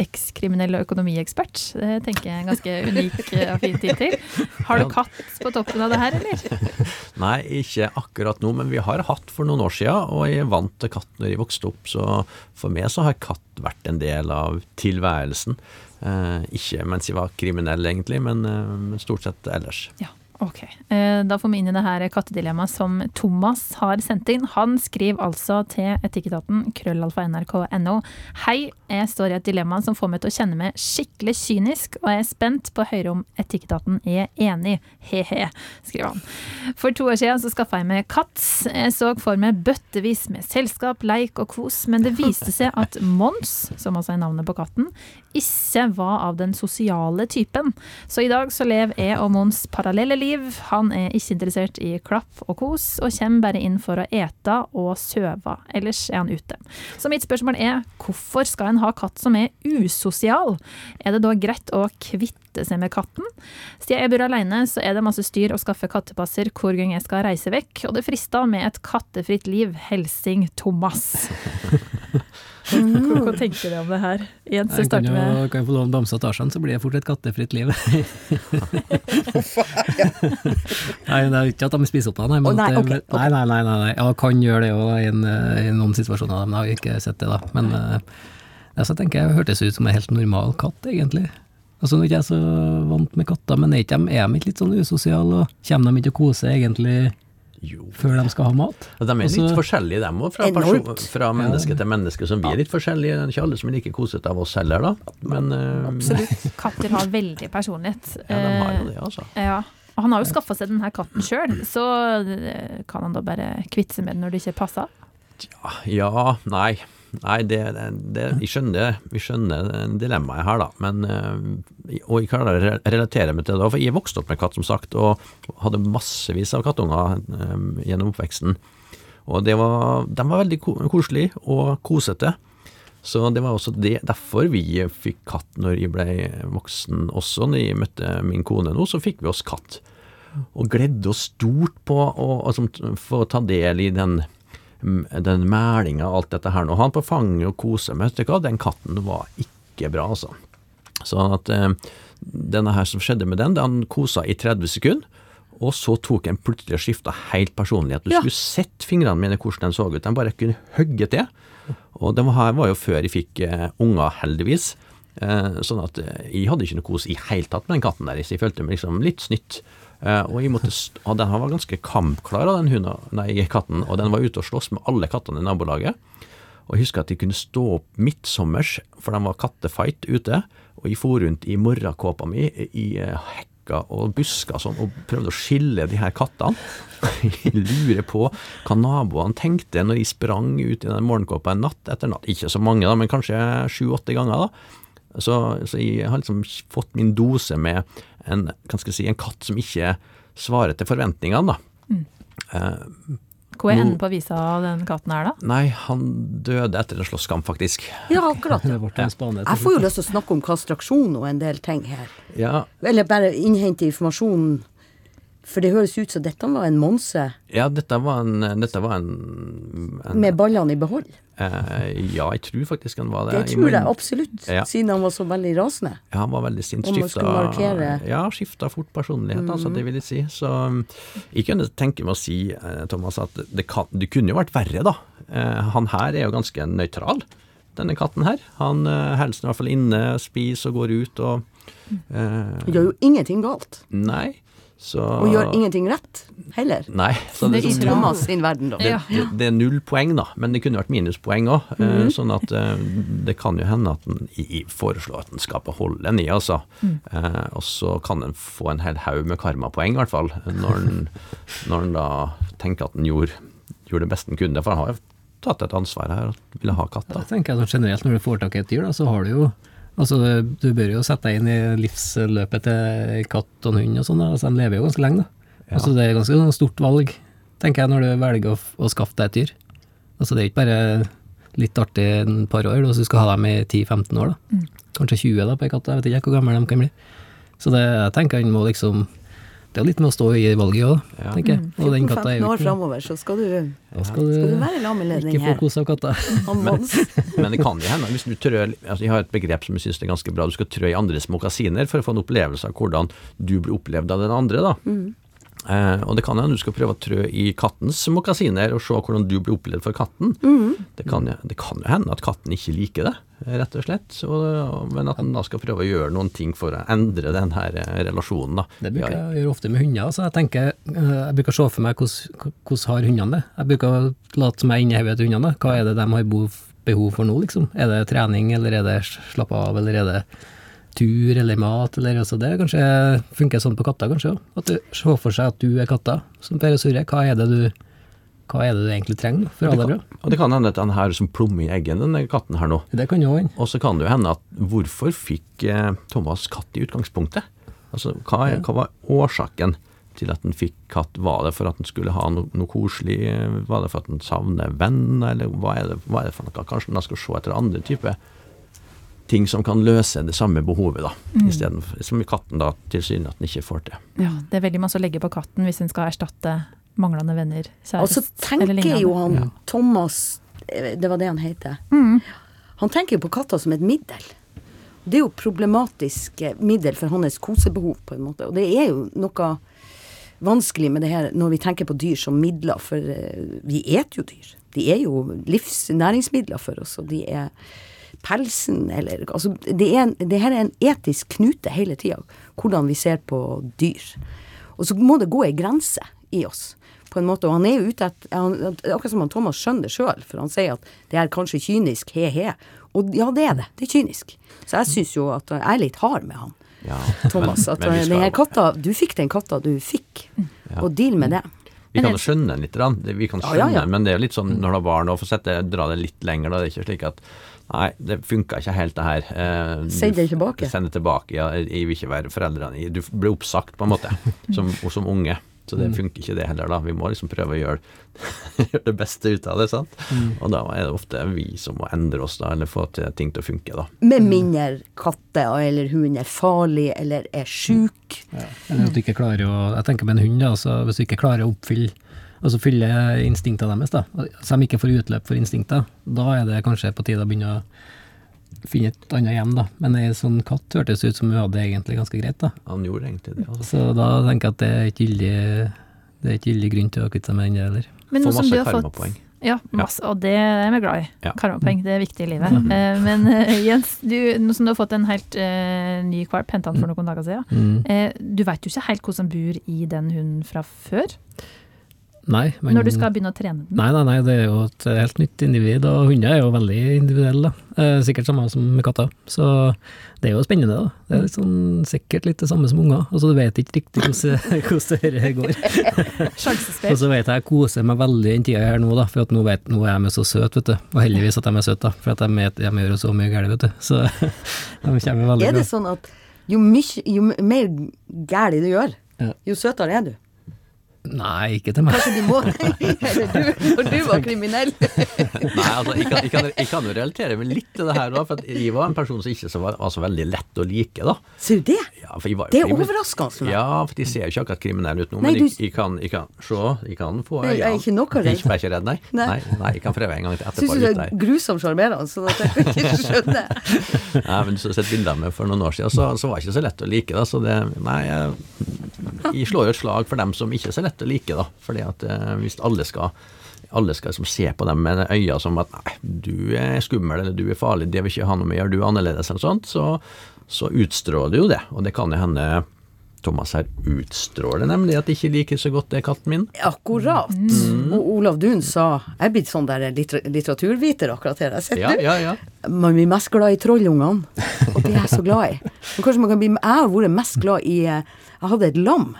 S2: ekskriminell og økonomiekspert. Det tenker jeg er en ganske unik eh, og fin tittel. Har du katt på toppen av det her, eller? [LAUGHS]
S4: Nei, ikke akkurat nå, men vi har hatt for noen år siden, og jeg vant til katt når jeg vokste opp, så for meg så har katt vært en del av tilværelsen. Eh, ikke mens jeg var kriminell egentlig, men, eh, men stort sett ellers.
S2: Ja, ok. Eh, Da får vi inn i det her kattedilemmaet som Thomas har sendt inn. Han skriver altså til etikketaten krøllalfa nrk.no. Hei, jeg står i et dilemma som får meg til å kjenne meg skikkelig kynisk, og jeg er spent på å høre om etikketaten er enig. He-he, skriver han. For to år siden så skaffa jeg meg katt. Jeg så for meg bøttevis med selskap, leik og kos, men det viste seg at Mons, som altså er navnet på katten, ikke var av den sosiale typen. Så i dag så lever jeg og Mons parallelle liv. Han er ikke interessert i klapp og kos, og kommer bare inn for å ete og søve. Ellers er han ute. Så mitt spørsmål er, hvorfor skal en ha katt som er usosial? Er det da greit å kvitte seg med katten? Siden jeg bor alene, så er det masse styr å skaffe kattepasser hver gang jeg skal reise vekk, og det frister med et kattefritt liv. Helsing Thomas. Hva, tenker du om det her? Jens,
S3: Jeg kan jo
S2: med
S3: kan jeg få lov å bamse Tarzan, så blir det fort et kattefritt liv. [LAUGHS] nei, det er ikke at de spiser opp deg, nei.
S5: oh, nei,
S3: okay, det-
S5: ok, ok.
S3: nei, nei, nei, nei, Jeg kan gjøre det òg i, en, eh, i noen situasjoner, men jeg har ikke sett det, da. Men uh, ja, tenker jeg det hørtes ut som en helt normal katt, egentlig. Altså, nå er ikke jeg så vant med katter, men er de, er de ikke litt sånn usosiale, og kommer de ikke og koser egentlig
S4: Jo.
S3: før de skal ha mat?
S4: De er litt
S3: Altså-
S4: forskjellige, dem òg, fra, person- fra menneske til menneske. Som vi er litt forskjellige. Det er ikke alle som er like kosete av oss heller, da. Men eh,
S5: absolutt. [LAUGHS]
S2: Katter har veldig personlighet.
S4: ja, de har jo
S2: Eh,
S4: det, altså.
S2: Ja. Og han har jo skaffa seg denne katten sjøl, så eh, kan han da bare kvitte seg med den når det ikke passer?
S4: Ja, nei. Nei, det, det, det jeg skjønner, vi skjønner dilemmaet her, da. Men, eh, og jeg klarer å relatere meg til det. For jeg vokste opp med katt, som sagt, og hadde massevis av kattunger eh, gjennom oppveksten. Og det var, de var veldig koselige og kosete. Så det var også det, derfor vi fikk katt når jeg ble voksen også. Når jeg møtte min kone nå, så fikk vi oss katt. Og gledde oss stort på å altså, få ta del i den den mælinga og alt dette her nå. Han på fanget og koser med, vet du hva, den katten var ikke bra, altså. Så at eh, denne her som skjedde med den, den kosa i 30 sekunder, og så tok en plutselig og skifta helt personlighet. Du
S5: Ja.
S4: skulle sett fingrene mine hvordan den så ut, den bare kunne hogge til. Og det her var jo før jeg fikk eh, unger, heldigvis. Eh, sånn at eh, jeg hadde ikke noe kos i hele tatt med den katten der, så jeg følte meg liksom litt snytt. Eh, og og den var ganske kampklar den hunden, nei, katten, og den var ute og slåss med alle kattene i nabolaget. Og jeg husker at de kunne stå opp midtsommers, for de var kattefight ute, og jeg for rundt i morgenkåpa mi i hekka og busker sånn, og prøvde å skille de her kattene. [LAUGHS] Jeg lurer på hva naboene tenkte når jeg sprang ut i den morgenkåpa en natt etter natt. Ikke så mange, da, men kanskje sju-åtte ganger. da. Så, så jeg har liksom fått min dose med en, si, en katt som ikke svarer til forventningene. da. Eh,
S2: Hva er enden på visa av den katten her, da?
S4: Nei, han døde etter en slåsskamp, faktisk.
S5: Ja, akkurat. [LAUGHS] Jeg får jo lyst til å snakke om kastraksjon og en del ting her.
S4: Ja,
S5: Eller bare innhente informasjon. For det høres ut som dette var en monse
S4: ja dette var en, dette var en, en
S5: med ballene i behold.
S4: Eh, Ja, jeg tror faktisk han var det.
S5: Det tror jeg absolutt,
S4: Ja.
S5: siden han var så veldig rasende.
S4: Ja, han var veldig sint. Skifta.
S5: Mm.
S4: ja, skifta fort personlighet, altså, det vil jeg si. Så um, jeg kunne tenke meg å si, eh, Thomas, at det, kan, det kunne jo vært verre, da. Eh, Han her er jo ganske nøytral, denne katten her. Han uh, holder seg i hvert fall inne, spiser og går ut og eh,
S5: gjør jo ingenting galt.
S4: Nei. Så
S5: Og gjør ingenting rett heller.
S4: Nei. Så
S2: Det
S4: det,
S2: er
S5: I Thomas sin verden, da.
S4: det, det, det er null poeng, da, men det kunne vært minuspoeng òg.
S5: Mhm.
S4: Sånn at eh, det kan jo hende at den i- i foreslår at den skal beholde en i, altså.
S5: Mm.
S4: Eh, og så kan den få en hel haug med karmapoeng, i hvert fall, når den [LAUGHS] da tenker at den gjorde, gjorde det beste den kunne. For han har jo tatt et ansvar her og ville ha katter.
S3: Jeg tenker jeg sånn generelt Når du får tak i et dyr, da, så har du jo Altså, du bør jo sette deg inn i livsløpet til katt og hund og sånn. Altså, de lever jo ganske lenge, da.
S4: Ja.
S3: Altså, det er ganske sånn stort valg, tenker jeg, når du velger å, å skaffe deg et dyr. Altså, det er ikke bare litt artig et par år, hvis du skal ha dem i 10-15 år, da. Kanskje 20 da, på en katt, jeg vet ikke hvor gamle de kan bli. Så det, jeg tenker han må liksom Det er litt med å stå i valget òg,
S4: Ja.
S3: tenker jeg. Og den katta er
S5: 15 år framover, så skal du,
S3: ja. skal
S5: skal du
S3: du
S5: være lammeledning
S3: ikke få kos av katta. [LAUGHS]
S5: men, [LAUGHS]
S4: Men det kan jo hende, hvis du trør altså Jeg har et begrep som jeg syns er ganske bra. Du skal trø i andres mokasiner for å få en opplevelse av hvordan du blir opplevd av den andre. da. Eh, og det kan hende du skal prøve å trø i kattens mokasiner og se hvordan du blir opplevd for katten. Det, kan, det kan jo hende at katten ikke liker det, rett og slett. Og, men at den da skal prøve å gjøre noen ting for å endre den her eh, relasjonen. da.
S3: Det bruker jeg å gjøre ofte med hunder. Så jeg tenker, eh, jeg bruker se for meg hvordan, har hundene det. Jeg bruker late som jeg er inni hodet til hundene. Hva er det de har behov, behov for nå, liksom? Er det trening, eller er det slappe av, eller er det tur eller mat, eller altså det kanskje funker sånn på katter, kanskje òg. At du ser for seg at du er katta, som Per og Surre. Hva er det du hva er det du egentlig trenger for å ha det bra?
S4: Og det kan hende at den her som plommer i eggen, den katten her nå.
S3: Det kan jo hende.
S4: Og så kan det jo hende at hvorfor fikk eh, Thomas katt i utgangspunktet? Altså, hva, er, hva var årsaken til at han fikk katt? Var det for at han skulle ha noe, noe koselig? Var det for at han savner venn, eller hva er, det, hva er det for noe? Kanskje han skal se etter andre typer ting som kan løse det samme behovet, da. Istedenfor som katten da tilsynelatende ikke får til.
S2: Ja, det er veldig masse å legge på katten hvis en skal erstatte manglende venner,
S5: Og så tenker jo han Thomas eh, Det var det han heter.
S2: Mm.
S5: Han tenker jo på katta som et middel. Det er jo problematisk eh, middel for hans kosebehov, på en måte. Og det er jo noe vanskelig med det her når vi tenker på dyr som midler, for eh, vi eter jo dyr. De er jo livsnæringsmidler for oss, og de er pelsen eller Altså, det, er en, det her er en etisk knute hele tida, hvordan vi ser på dyr. Og så må det gå ei grense i oss, på en måte. Og han er jo ute etter Akkurat som han Thomas skjønner det sjøl, for han sier at det er kanskje kynisk, he-he. Og ja, det er det. Det er kynisk. Så jeg syns jo at jeg er litt hard med han.
S4: Ja,
S5: Thomas, at
S4: men
S5: men
S4: skal-
S5: katta Du fikk den katta du fikk, og deal med det.
S4: Vi kan skjønne den litt, vi kan skjønne,
S5: ja, ja.
S4: men det er jo litt sånn når du har barn og får sette, dra det litt lenger. Da. Det er ikke slik at Nei, det funka ikke helt det her. Eh,
S5: Send det tilbake.
S4: Send det tilbake. Ja, jeg vil ikke være foreldrene Du blir oppsagt, på en måte, [LAUGHS] som, og som unge. Så det funker ikke det heller, da. Vi må liksom prøve å gjøre, [LAUGHS] gjøre det beste ut av det, sant. Og da er det ofte vi som må endre oss, da, eller få til ting til å funke, da.
S5: Med mindre katter eller hund er farlig eller er sjuk.
S3: Eller at du ikke klarer å Jeg tenker med en hund, da, så hvis du ikke klarer å oppfylle Altså fyller instinktene deres, da. Så de ikke får utløp for instinkter, da er det kanskje på tide å begynne å finne et annet hjem, da. Men ei sånn katt hørtes ut som hun hadde det egentlig ganske greit, da.
S4: Han gjorde egentlig det. Altså.
S3: Så da tenker jeg at det er ikke gyldig Det er ikke gyldig grunn til å kvitte seg med den heller.
S2: Men nå som du har fått. Ja, masse, og det er vi glad i.
S4: Ja.
S2: Karmapoeng, det er viktig i livet. Eh, men eh, Jens, du, nå som du har fått en helt uh, ny valp, henta den for noen dager siden.
S3: Mm.
S2: Eh, du vet jo ikke helt hvordan bor i den hunden fra før,
S3: Nei, men
S2: når du skal begynne å trene den.
S3: Nei, nei, nei, det er jo et helt nytt individ, og hunder er jo veldig individuelle. Eh, sikkert samme som med katter. Så det er jo spennende, da. Det er litt sånn, sikkert litt det samme som unger. Altså, du vet ikke riktig hvordan, [LAUGHS] hvordan det går. [LAUGHS] Og så vet jeg jeg koser meg veldig den tida her nå, da, for at nå, vet, nå er de så søte, vet du. Og heldigvis at de er søte, da, for at de, de gjør så mye galt, vet du. Så [LAUGHS] de kommer veldig
S5: Er det sånn at jo, mye, jo mer galt du gjør, jo søtere er du?
S3: Nei, ikke til meg.
S5: Kanskje de må [LAUGHS] du, når du var kriminell. [LAUGHS]
S4: Nei, altså, jeg kan, jeg, kan, jeg kan jo relatere meg litt til det her da, for at jeg var en person som ikke så var, var så veldig lett å like, da.
S5: Ser du det?
S4: Ja, for jeg var
S5: Det er overraskende for.
S4: Ja, for de ser jo ikke akkurat kriminelle ut nå,
S5: Nei,
S4: men jeg,
S5: du-
S4: jeg, kan, jeg kan se, jeg kan få
S5: Nei, jeg er ikke noe redd. [LAUGHS]
S4: Jeg er ikke redd, nei.
S5: Nei.
S4: Nei, nei, jeg kan prøve en gang til
S5: Syns
S4: etterpå.
S5: du det er grusomt sjarmerende, sånn at jeg ikke skjønner.
S4: Nei, men så sett bilder av meg for noen år siden, så, så var det ikke så lett å like, da. Så det Nei, jeg, slår jo et slag for dem som ikke er så lett å like, da. Fordi at eh, hvis alle skal alle skal liksom se på dem med øyne som at nei, du er skummel eller du er farlig, det vil ikke ha noe med å gjøre, du er annerledes eller sånt, så, så utstråler jo det. Og det kan jo hende Thomas her utstråler nemlig at de ikke liker så godt det katten min.
S5: Akkurat. Og Olav Duun sa Jeg er blitt sånn der litter litteraturviter akkurat her. Jeg
S4: Ja,
S5: sitter
S4: ja, ja. ja.
S5: Man blir mest glad i trollungene, og det er jeg så glad i. Men kanskje man kan bli Jeg har vært mest glad i eh, Jeg hadde et lam.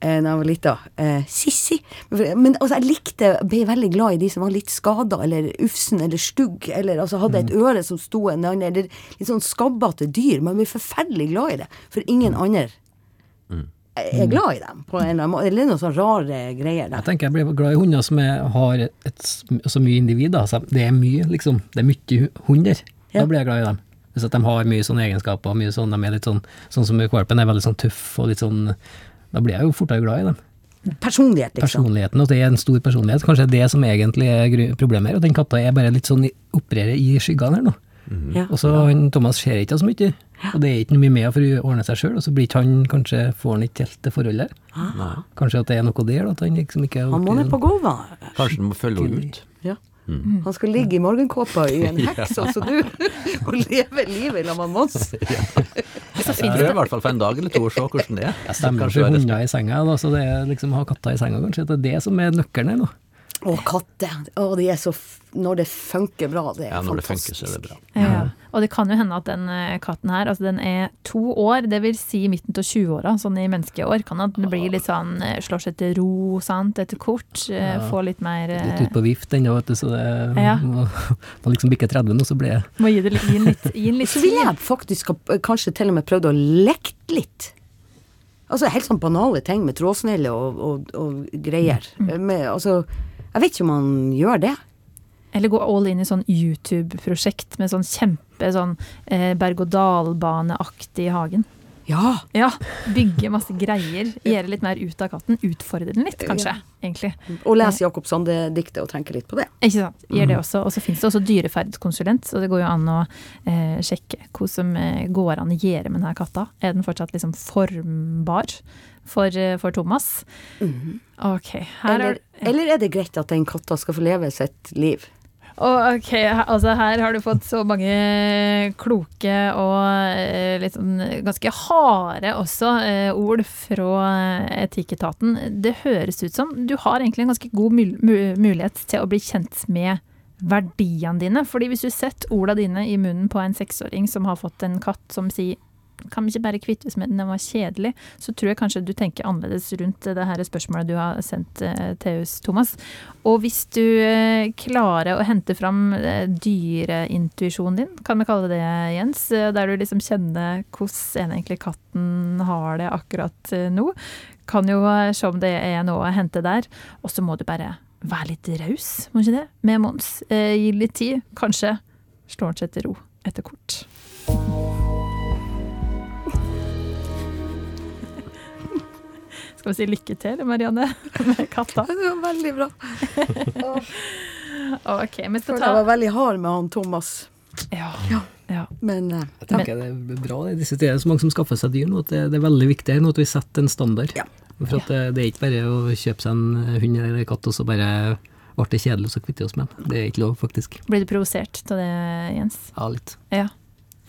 S5: eh, da jeg var lita. Eh, Sissi. Men altså, jeg likte, ble veldig glad i de som var litt skada, eller ufsen, eller stugg, eller altså hadde et øre som sto en annen, eller litt sånn skabbete dyr. Man blir forferdelig glad i det, for ingen andre er glad i dem, på en eller annen måte. Eller noen sånne rare greier der.
S3: Jeg tenker jeg blir glad i hunder som er, har et, så mye individ. Altså, det er mye, liksom. Det er mye hunder.
S5: Ja.
S3: Da blir jeg glad i dem. Hvis at de har mye sånne egenskaper, mye sånn, de er litt sånn, sånn som valpen er veldig sånn tøff og litt sånn Da blir jeg jo fortere glad i dem.
S5: Personlighet, liksom.
S3: Personligheten, og det er en stor personlighet. Kanskje det er det som egentlig er problemet her. At den katta er bare litt sånn opererer i skyggene her nå.
S5: Ja.
S3: Og så han Thomas ser ikke så mye. Og det er ikke noe mye med for å ordne seg sjøl, og så blir ikke han kanskje får han ikke helt det forholdet.
S4: Ah.
S3: Kanskje at det er noe der, at han liksom ikke er
S5: Han må ned på gulvet.
S4: Kanskje han må følge henne ut.
S5: Ja. Han skal ligge i morgenkåpa i en [LAUGHS] heks, altså du, [LAUGHS] og leve livet sammen med Mons. [LAUGHS]
S4: Prøv i hvert fall for en dag eller to å se hvordan det er.
S3: Jeg stemmer
S4: Kanskje
S3: for hunder i senga, da, så det er liksom å ha katter i senga, kanskje. Det er det som er nøkkelen her nå.
S5: Å, katter. Å, de er så f Når det funker bra, det er
S4: Ja, når det funker, så er det bra.
S2: Ja. Og det kan jo hende at den eh, katten her, altså den er to år, det vil si midten til 20-åra, sånn i menneskeår, kan at den blir litt sånn eh, slår seg til ro, sant, etter kort, Ja. får litt mer eh,
S3: Litt ut på vift ennå, vet du, så det
S2: Ja. [LAUGHS]
S3: må, må liksom bikke 30 nå, så blir det
S2: Må gi det litt, gi den litt, gi den litt
S5: Så
S2: vil
S5: jeg faktisk ha eh, kanskje til og med prøvd å lekt litt. Altså helt sånn banale ting med trådsnelle og, og, og greier.
S2: Mm.
S5: Med, altså, jeg vet ikke om man gjør det.
S2: Eller gå all in i sånn YouTube-prosjekt med sånn kjempe sånn eh, berg-og-dal-baneaktig i hagen.
S5: Ja.
S2: Ja, bygge masse greier, gjøre litt mer ut av katten, utfordre den litt, kanskje, egentlig.
S5: Og lese Jakob Sande-diktet og tenke litt på det.
S2: Ikke sant. Gjør det også. Og så finnes det også dyreferdskonsulent, så det går jo an å eh, sjekke hva som eh, går an å gjøre med denne katta. Er den fortsatt liksom formbar for, eh, for Thomas? Ok, her
S5: Eller,
S2: er
S5: eller er det greit at den katta skal få leve sitt liv?
S2: Ok, altså her har du fått så mange kloke og eh, litt sånn ganske harde også eh, ord fra Etikketaten. Det høres ut som du har egentlig en ganske god mul mulighet til å bli kjent med verdiene dine. Fordi hvis du setter ordene dine i munnen på en seksåring som har fått en katt som sier kan vi ikke bare kvittes med den, den var kjedelig, så tror jeg kanskje du tenker annerledes rundt det her spørsmålet du har sendt eh, til oss, Thomas. Og hvis du eh, klarer å hente fram eh, dyreintuisjonen din, kan vi kalle det, Jens, der du liksom kjenner hvordan egentlig katten har det akkurat nå, kan jo se om det er noe å hente der. Og så må du bare være litt raus, må ikke det, med Mons. Gi litt tid. Kanskje slår han seg til ro etter kort. Skal vi si lykke til, Marianne, [LAUGHS] med katta?
S5: Det var veldig bra. [LAUGHS]
S2: Ok, vi skal ta
S5: jeg var veldig hard med han Thomas.
S2: Ja.
S5: Ja.
S2: ja.
S5: Men eh,
S3: Jeg tenker det er bra i disse tider, så mange som skaffer seg dyr nå, at det, det er veldig viktig nå at vi setter en standard.
S5: Ja.
S3: For at det, det er ikke bare å kjøpe seg en hund eller en katt, og så bare ble det kjedelig, og så kvitter vi oss med den. Det er ikke lov, faktisk.
S2: Blir du provosert av det, Jens?
S3: Ja, litt.
S2: Ja.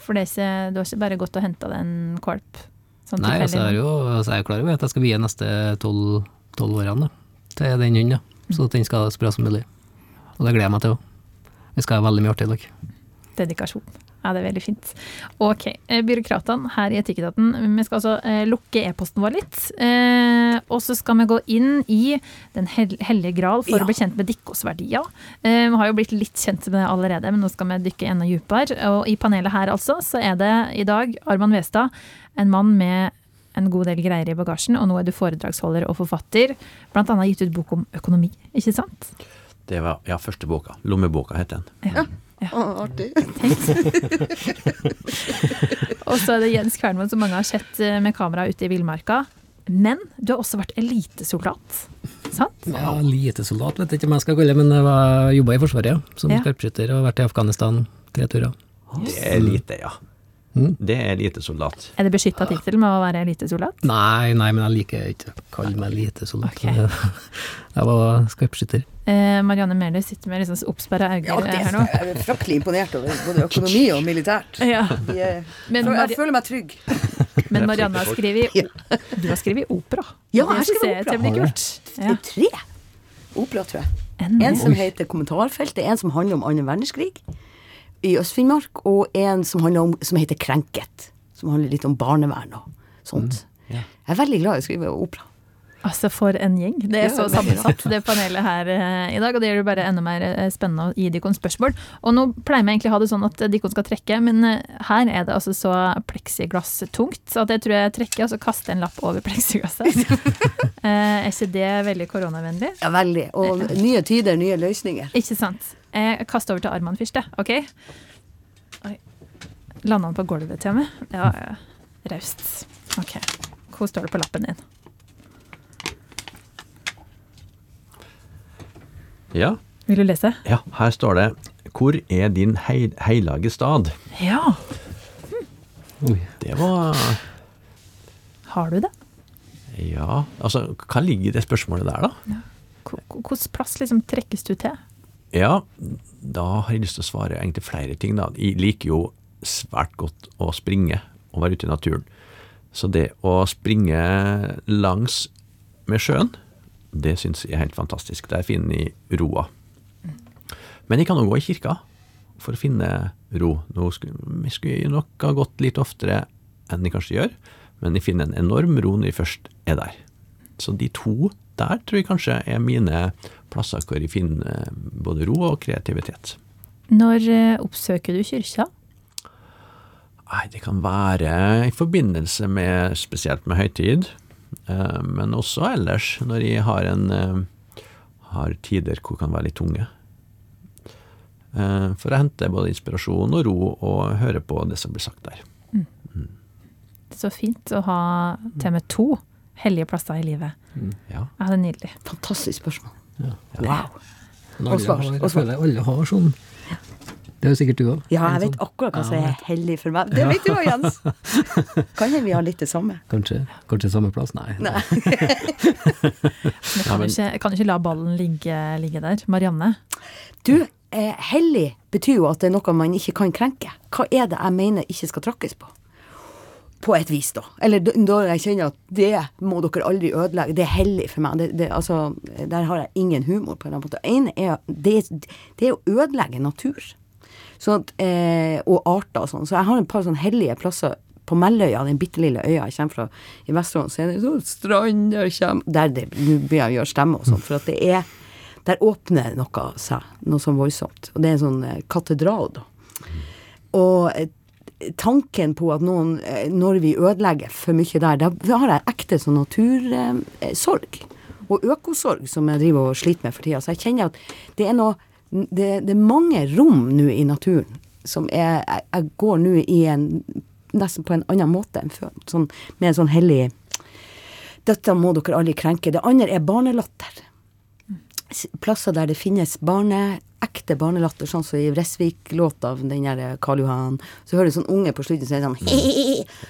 S2: For det er ikke, du har ikke bare gått og henta deg en valp? Sånn
S3: Nei, altså, jeg er jo altså, jeg er klar over at jeg skal vie neste tolv årene til den hunden, så den skal ha så bra som mulig. Og det gleder jeg meg til òg. Vi skal ha veldig mye artig i dag.
S2: Dedikasjon. Ja, det er veldig fint. Ok, eh, byråkratene her i Etikketaten, vi skal altså eh, lukke e-posten vår litt. Eh, og så skal vi gå inn i Den hellige gral for
S5: Ja.
S2: å bli kjent med deres verdier. Eh, vi har jo blitt litt kjent med det allerede, men nå skal vi dykke enda dypere. Og i panelet her altså, så er det i dag Arman Westad, en mann med en god del greier i bagasjen, og nå er du foredragsholder og forfatter. Blant annet gitt ut bok om økonomi, ikke sant?
S4: Det var ja, første boka. Lommeboka het den.
S2: Ja.
S5: Å, artig. [LAUGHS]
S2: Og så er det Jens Kvernmoen, som mange har sett eh, med kamera ute i villmarka. Men du har også vært elitesoldat, sant?
S3: Ja, Elitesoldat vet jeg ikke om jeg skal kalle det, men jeg jobba i Forsvaret ja, som
S2: Ja.
S3: skarpskytter og vært i Afghanistan tre turer.
S4: Det er lite, ja.
S3: Mm.
S4: Det er elitesoldat.
S2: Er det beskytta tittel med å være elitesoldat?
S3: Nei, nei, men jeg liker ikke å kalle meg elitesoldat.
S2: Okay. [LAUGHS]
S3: Jeg var skarpskytter.
S2: Eh, Marianne Mæhler sitter med liksom oppsperra øyne
S5: Ja,
S2: her nå.
S5: jeg er fryktelig imponert over både økonomi og militært. [LAUGHS]
S2: Ja,
S5: er-
S2: Men
S5: jeg
S2: jeg
S5: føler meg trygg. [LAUGHS]
S2: men Marianne har skrevet Du har skrevet opera.
S5: Ja, jeg har
S2: skrevet
S5: opera. Det
S2: Ja.
S5: tre opera, tror jeg.
S2: En,
S5: En som heter Kommentarfeltet, en som handler om annen verdenskrig i Øst-Finnmark, og en som, om, som heter Krenket. Som handler litt om barnevern og sånt.
S4: Ja.
S5: Jeg er veldig glad i å skrive opera.
S2: Altså, for en gjeng. Det er så sammensatt, det panelet her eh, i dag. Og det gjør det bare enda mer eh, spennende å gi dere spørsmål. Og nå pleier vi egentlig å ha det sånn at dere skal trekke, men eh, her er det altså så pleksiglass-tungt at jeg tror jeg trekker, og så kaster en lapp over [LAUGHS] pleksiglasset. [LAUGHS] Eh, er ikke det veldig koronavennlig?
S5: Ja, veldig. Og nye tider, nye løsninger.
S2: Ikke sant. Jeg kaster over til armene først, jeg. OK? Oi. Landa han på gulvet til meg? Ja, ja. raust. OK. Hvor står det på lappen din?
S4: Ja,
S2: Vil du lese?
S4: ja, her står det Hvor er din hei, heilage stad?
S2: Ja.
S3: Hm.
S4: Det var
S2: Har du det?
S4: Ja, altså hva ligger i det spørsmålet der, da?
S2: Hvor- Hvilken plass liksom trekkes du til?
S4: Ja, da har jeg lyst til å svare egentlig flere ting, da. Jeg liker jo svært godt å springe og være ute i naturen. Så det å springe langs med sjøen, det syns jeg er helt fantastisk. Der finner i roa. Men jeg kan òg gå i kirka for å finne ro. Nå skulle, vi skulle nok ha gått litt oftere enn jeg kanskje gjør, men jeg finner en enorm ro når jeg først er der. Så de to der tror jeg kanskje er mine plasser hvor jeg finner eh, både ro og kreativitet.
S2: Når eh, oppsøker du kyrkja?
S4: Nei, det kan være i forbindelse med spesielt med høytid, men også ellers når jeg har en eh, har tider hvor kan være litt tunge. Eh, For å hente både inspirasjon og ro og høre på det som blir sagt der.
S2: Så fint å ha til med to hellige plasser i livet.
S4: Ja.
S2: Ja, det er nydelig.
S5: Fantastisk spørsmål.
S3: Ja.
S5: Wow.
S3: Alle
S5: Og svar,
S3: har-
S5: og
S3: jeg føler alle har sånn. Det er jo sikkert du òg.
S5: Ja, jeg vet akkurat hva som er hellig for meg. Det vet du òg, Jens. [LAUGHS] Kan hende vi har litt det samme.
S3: Kanskje, kanskje samme plass? Nei.
S5: Nei. [LAUGHS]
S2: Men kan, du ikke, kan du ikke la ballen ligge, ligge der? Marianne?
S5: Du, eh, hellig betyr jo at det er noe man ikke kan krenke. Hva er det jeg mener ikke skal tråkkes på? På et vis, da. Eller da jeg kjenner at det må dere aldri ødelegge. Det er hellig for meg. Det, det, altså, der har jeg ingen humor på en eller annen måte. En er, det, det er å ødelegge natur. Sånn at, eh, og arter og sånn. Så jeg har et par sånn hellige plasser på Melløya, den bitte lille øya jeg kommer fra i Vesterålen, så er det sånn strand der kommer Der det, nå begynner jeg gjøre stemme og sånn, for at det er Der åpner noe seg, noe sånn voldsomt. Og det er en sånn eh, katedral, da. Og eh, tanken på at noen, eh, når vi ødelegger for mye der, da har jeg ekte sånn natursorg. og økosorg som jeg driver og sliter med for tida. Så jeg kjenner at det er noe Det, det er mange rom nå i naturen som er Jeg, jeg går nå i en Nesten på en annen måte enn før. Sånn, med en sånn hellig Dette må dere aldri krenke. Det andre er barnelatter. Plasser der det finnes barne, ekte barnelatter, sånn som i Vresvik-låta av den der Karl Johan. Så hører du sånn unge på slutten som er sånn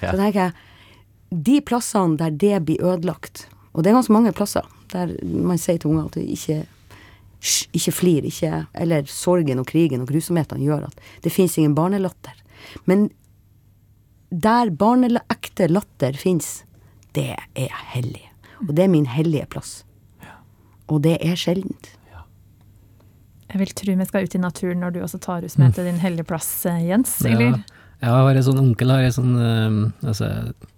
S5: Så tenker jeg De plassene der det blir ødelagt, og det er ganske mange plasser der man sier til unger at det ikke Hysj, ikke flir, ikke Eller sorgen og krigen og grusomhetene gjør at det fins ingen barnelatter. Men der barneekte latter fins, det er hellig. Og det er min hellige plass. Og det er sjeldent.
S2: Jeg vil tro vi skal ut i naturen når du også tar oss med til din hellige plass, eh, Jens. Eller?
S3: Ja. Jeg har en sånn onkel har en sånn øh, altså,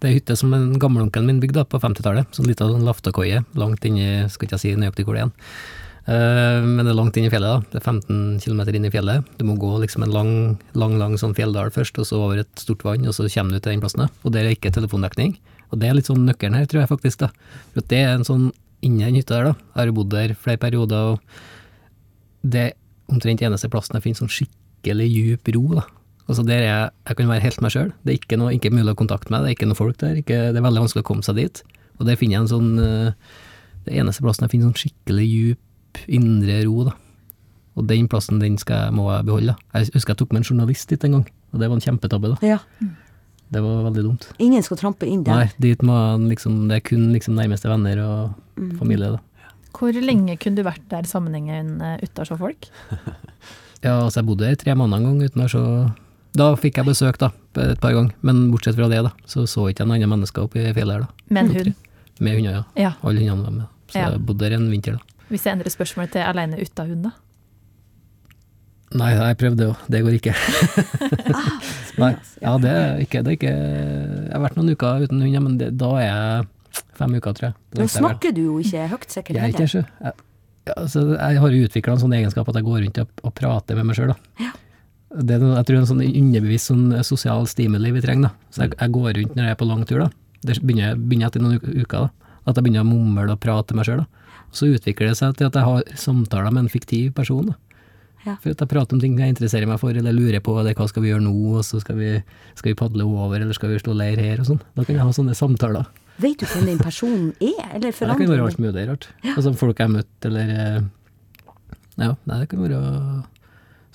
S3: Det er hytte som en gammelonkelen min bygde på 50-tallet. Sånn lita sånn laftekoie langt inni Skal ikke jeg si nøyaktig hvor det er men det er langt inn i fjellet. da. Det er 15 km inn i fjellet. Du må gå liksom en lang, lang lang sånn fjelldal først, og så over et stort vann, og så kommer du til den plassen. Og der er ikke telefondekning. Og det er litt sånn nøkkelen her, tror jeg faktisk. da. For det er en sånn inni den hytta der, da. Jeg har jo bodd der flere perioder, og det er omtrent eneste plassen jeg finner sånn skikkelig djup ro. da. Altså der jeg, jeg kan være helt meg sjøl. Det er ikke, noe, ikke mulig å kontakte meg, det er ikke noe folk der. Ikke, det er veldig vanskelig å komme seg dit. Og der finner jeg en sånn eh, Det eneste plassen jeg finner sånn skikkelig djup indre ro, da. Og den plassen den skal jeg, må jeg beholde. da. Jeg husker jeg tok med en journalist dit en gang, og det var en kjempetabbe. da.
S5: Ja.
S3: Det var veldig dumt.
S5: Ingen skal trampe inn der.
S3: Nei, dit må han liksom, det er kun liksom nærmeste venner og familie. da.
S2: Hvor lenge kunne du vært der sammenhengen uh, uten å se folk? [LAUGHS]
S3: Ja, altså jeg bodde her tre måneder en gang uten å se Da fikk jeg besøk, da, et par ganger. Men bortsett fra det, da, så så ikke jeg noen andre mennesker oppi i fjellet her, da.
S2: Med en hund?
S3: Med hunder, ja.
S2: Ja.
S3: Alle hundene var med. Så
S2: Ja.
S3: jeg bodde der en vinter, da.
S2: Hvis jeg endrer spørsmålet til alene uten hund, da?
S3: Nei, jeg prøvde jo, det går ikke. [LAUGHS] Nei, ja, det er ikke, det er ikke Jeg har vært noen uker uten hund, men det, da er jeg Fem uker, tror jeg. Da
S5: Nå snakker du jo ikke høyt sikkert
S3: Jeg er ikke jeg. Jeg, altså, jeg har jo utvikla en sånn egenskap at jeg går rundt og, og prater med meg sjøl. Det er jeg tror det er en sånn underbevisst sånn sosial stimuli vi trenger. da. Så jeg, jeg går rundt når jeg er på lang tur. da. Det begynner, begynner etter noen uker. da. At jeg begynner å mumle og prate med meg sjøl. Så utvikler det seg til at jeg har samtaler med en fiktiv person.
S5: Ja.
S3: For at jeg prater om ting jeg interesserer meg for, eller lurer på, eller hva skal vi gjøre nå, og så skal vi, skal vi padle over, eller skal vi slå leir her, og sånn. Da kan jeg ha sånne samtaler.
S5: Vet du hvem den personen er, eller
S3: Ja, det kan være
S5: forandrer
S3: alt mulig rart. Altså folk jeg har møtt, eller eh, Ja, nei, det kan være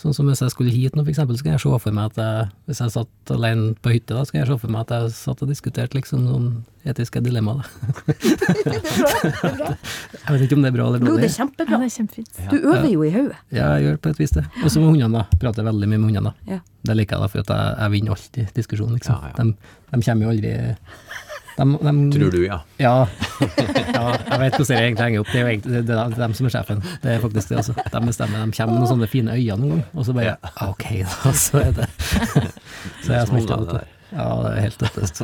S3: Sånn som hvis jeg skulle hit nå, for eksempel, så kan jeg se for meg at jeg, hvis jeg satt alene på hytte, da, så kan jeg se for meg at jeg satt og diskuterte liksom noen etiske dilemmaer. da. [LAUGHS] jeg vet ikke om det er bra eller
S5: Jo,
S3: dårlig.
S5: det er
S2: Ja,
S5: kjempebra.
S2: det er kjempefint.
S5: Du øver jo i hodet.
S3: Ja, jeg gjør på et vis det. Og så med hundene, da. Prater veldig mye med hundene. da.
S5: Ja.
S3: Det liker jeg, da, for at jeg, jeg vinner alltid diskusjonen, liksom.
S4: Ja, ja.
S3: De, de kommer jo aldri de, de,
S4: Tror du, ja.
S3: Ja. [LAUGHS] ja, jeg vet hvordan det egentlig henger opp. Det er jo egentlig det, er dem som er sjefen. Det er faktisk det, altså. De bestemmer. De kommer med noen sånne fine øyne noen gang, og så bare ja. Ok, [LAUGHS] da, så er det [LAUGHS] Så jeg smelter det. Ja, det er helt dødløst.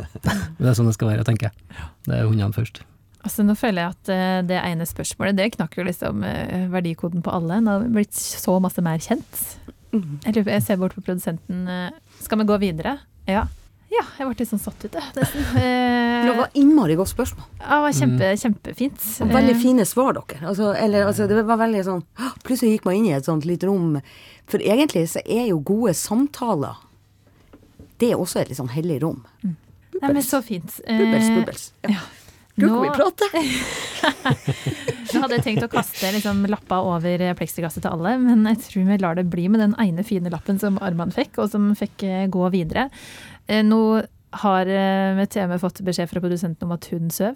S3: Det er sånn det skal være, tenker jeg. Det er hundene først.
S2: Altså, nå føler jeg at eh, det ene spørsmålet, det knakk jo liksom eh, verdikoden på alle. Nå har vi blitt så masse mer kjent.
S5: Mhm.
S2: Jeg, lurer jeg ser bort på produsenten. eh, Skal vi gå videre? Ja. Ja, jeg ble litt sånn satt ut, jeg. nesten.
S5: Det var innmari godt spørsmål.
S2: ja, det var kjempe, kjempefint.
S5: Og veldig
S2: Eh,
S5: fine svar, dere. Altså, eller, altså, det var veldig sånn Plutselig gikk man inn i et sånt lite rom. For egentlig så er jo gode samtaler Det er også et litt sånn hellig rom.
S2: Nei, men så fint. Eh,
S5: Bubbels, bubbels. Ja. Gud, hvor vi
S2: prate?
S5: prater! [LAUGHS]
S2: Nå hadde jeg tenkt å kaste liksom, lappa over pleksiglasset til alle, men jeg tror vi lar det bli med den ene fine lappen som Arman fikk, og som fikk eh, gå videre. Eh, Nå har med TM fått beskjed fra produsenten om at hun søv.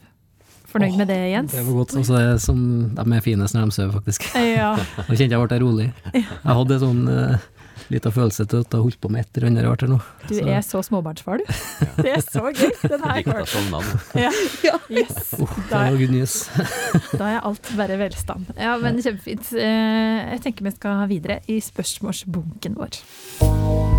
S2: Fornøyd med det, Jens?
S3: Det var godt. Altså, det er som de er finest når de sover, faktisk.
S2: Ja. [LAUGHS]
S3: Nå kjente jeg ble rolig. Jeg hadde sånn uh, lita følelse til at jeg holdt på med et eller annet rart her nå.
S2: Du
S3: Så-
S2: er så småbarnsfar, du. [LAUGHS] Det er så gøy. Den her
S4: Ikke [LAUGHS] Ja. jeg sovna.
S2: Ja. Yes.
S3: Oh, det var
S2: er,
S3: good news.
S2: da er alt bare velstand. Ja, men kjempefint. Eh, Jeg tenker vi skal videre i spørsmålsbunken vår.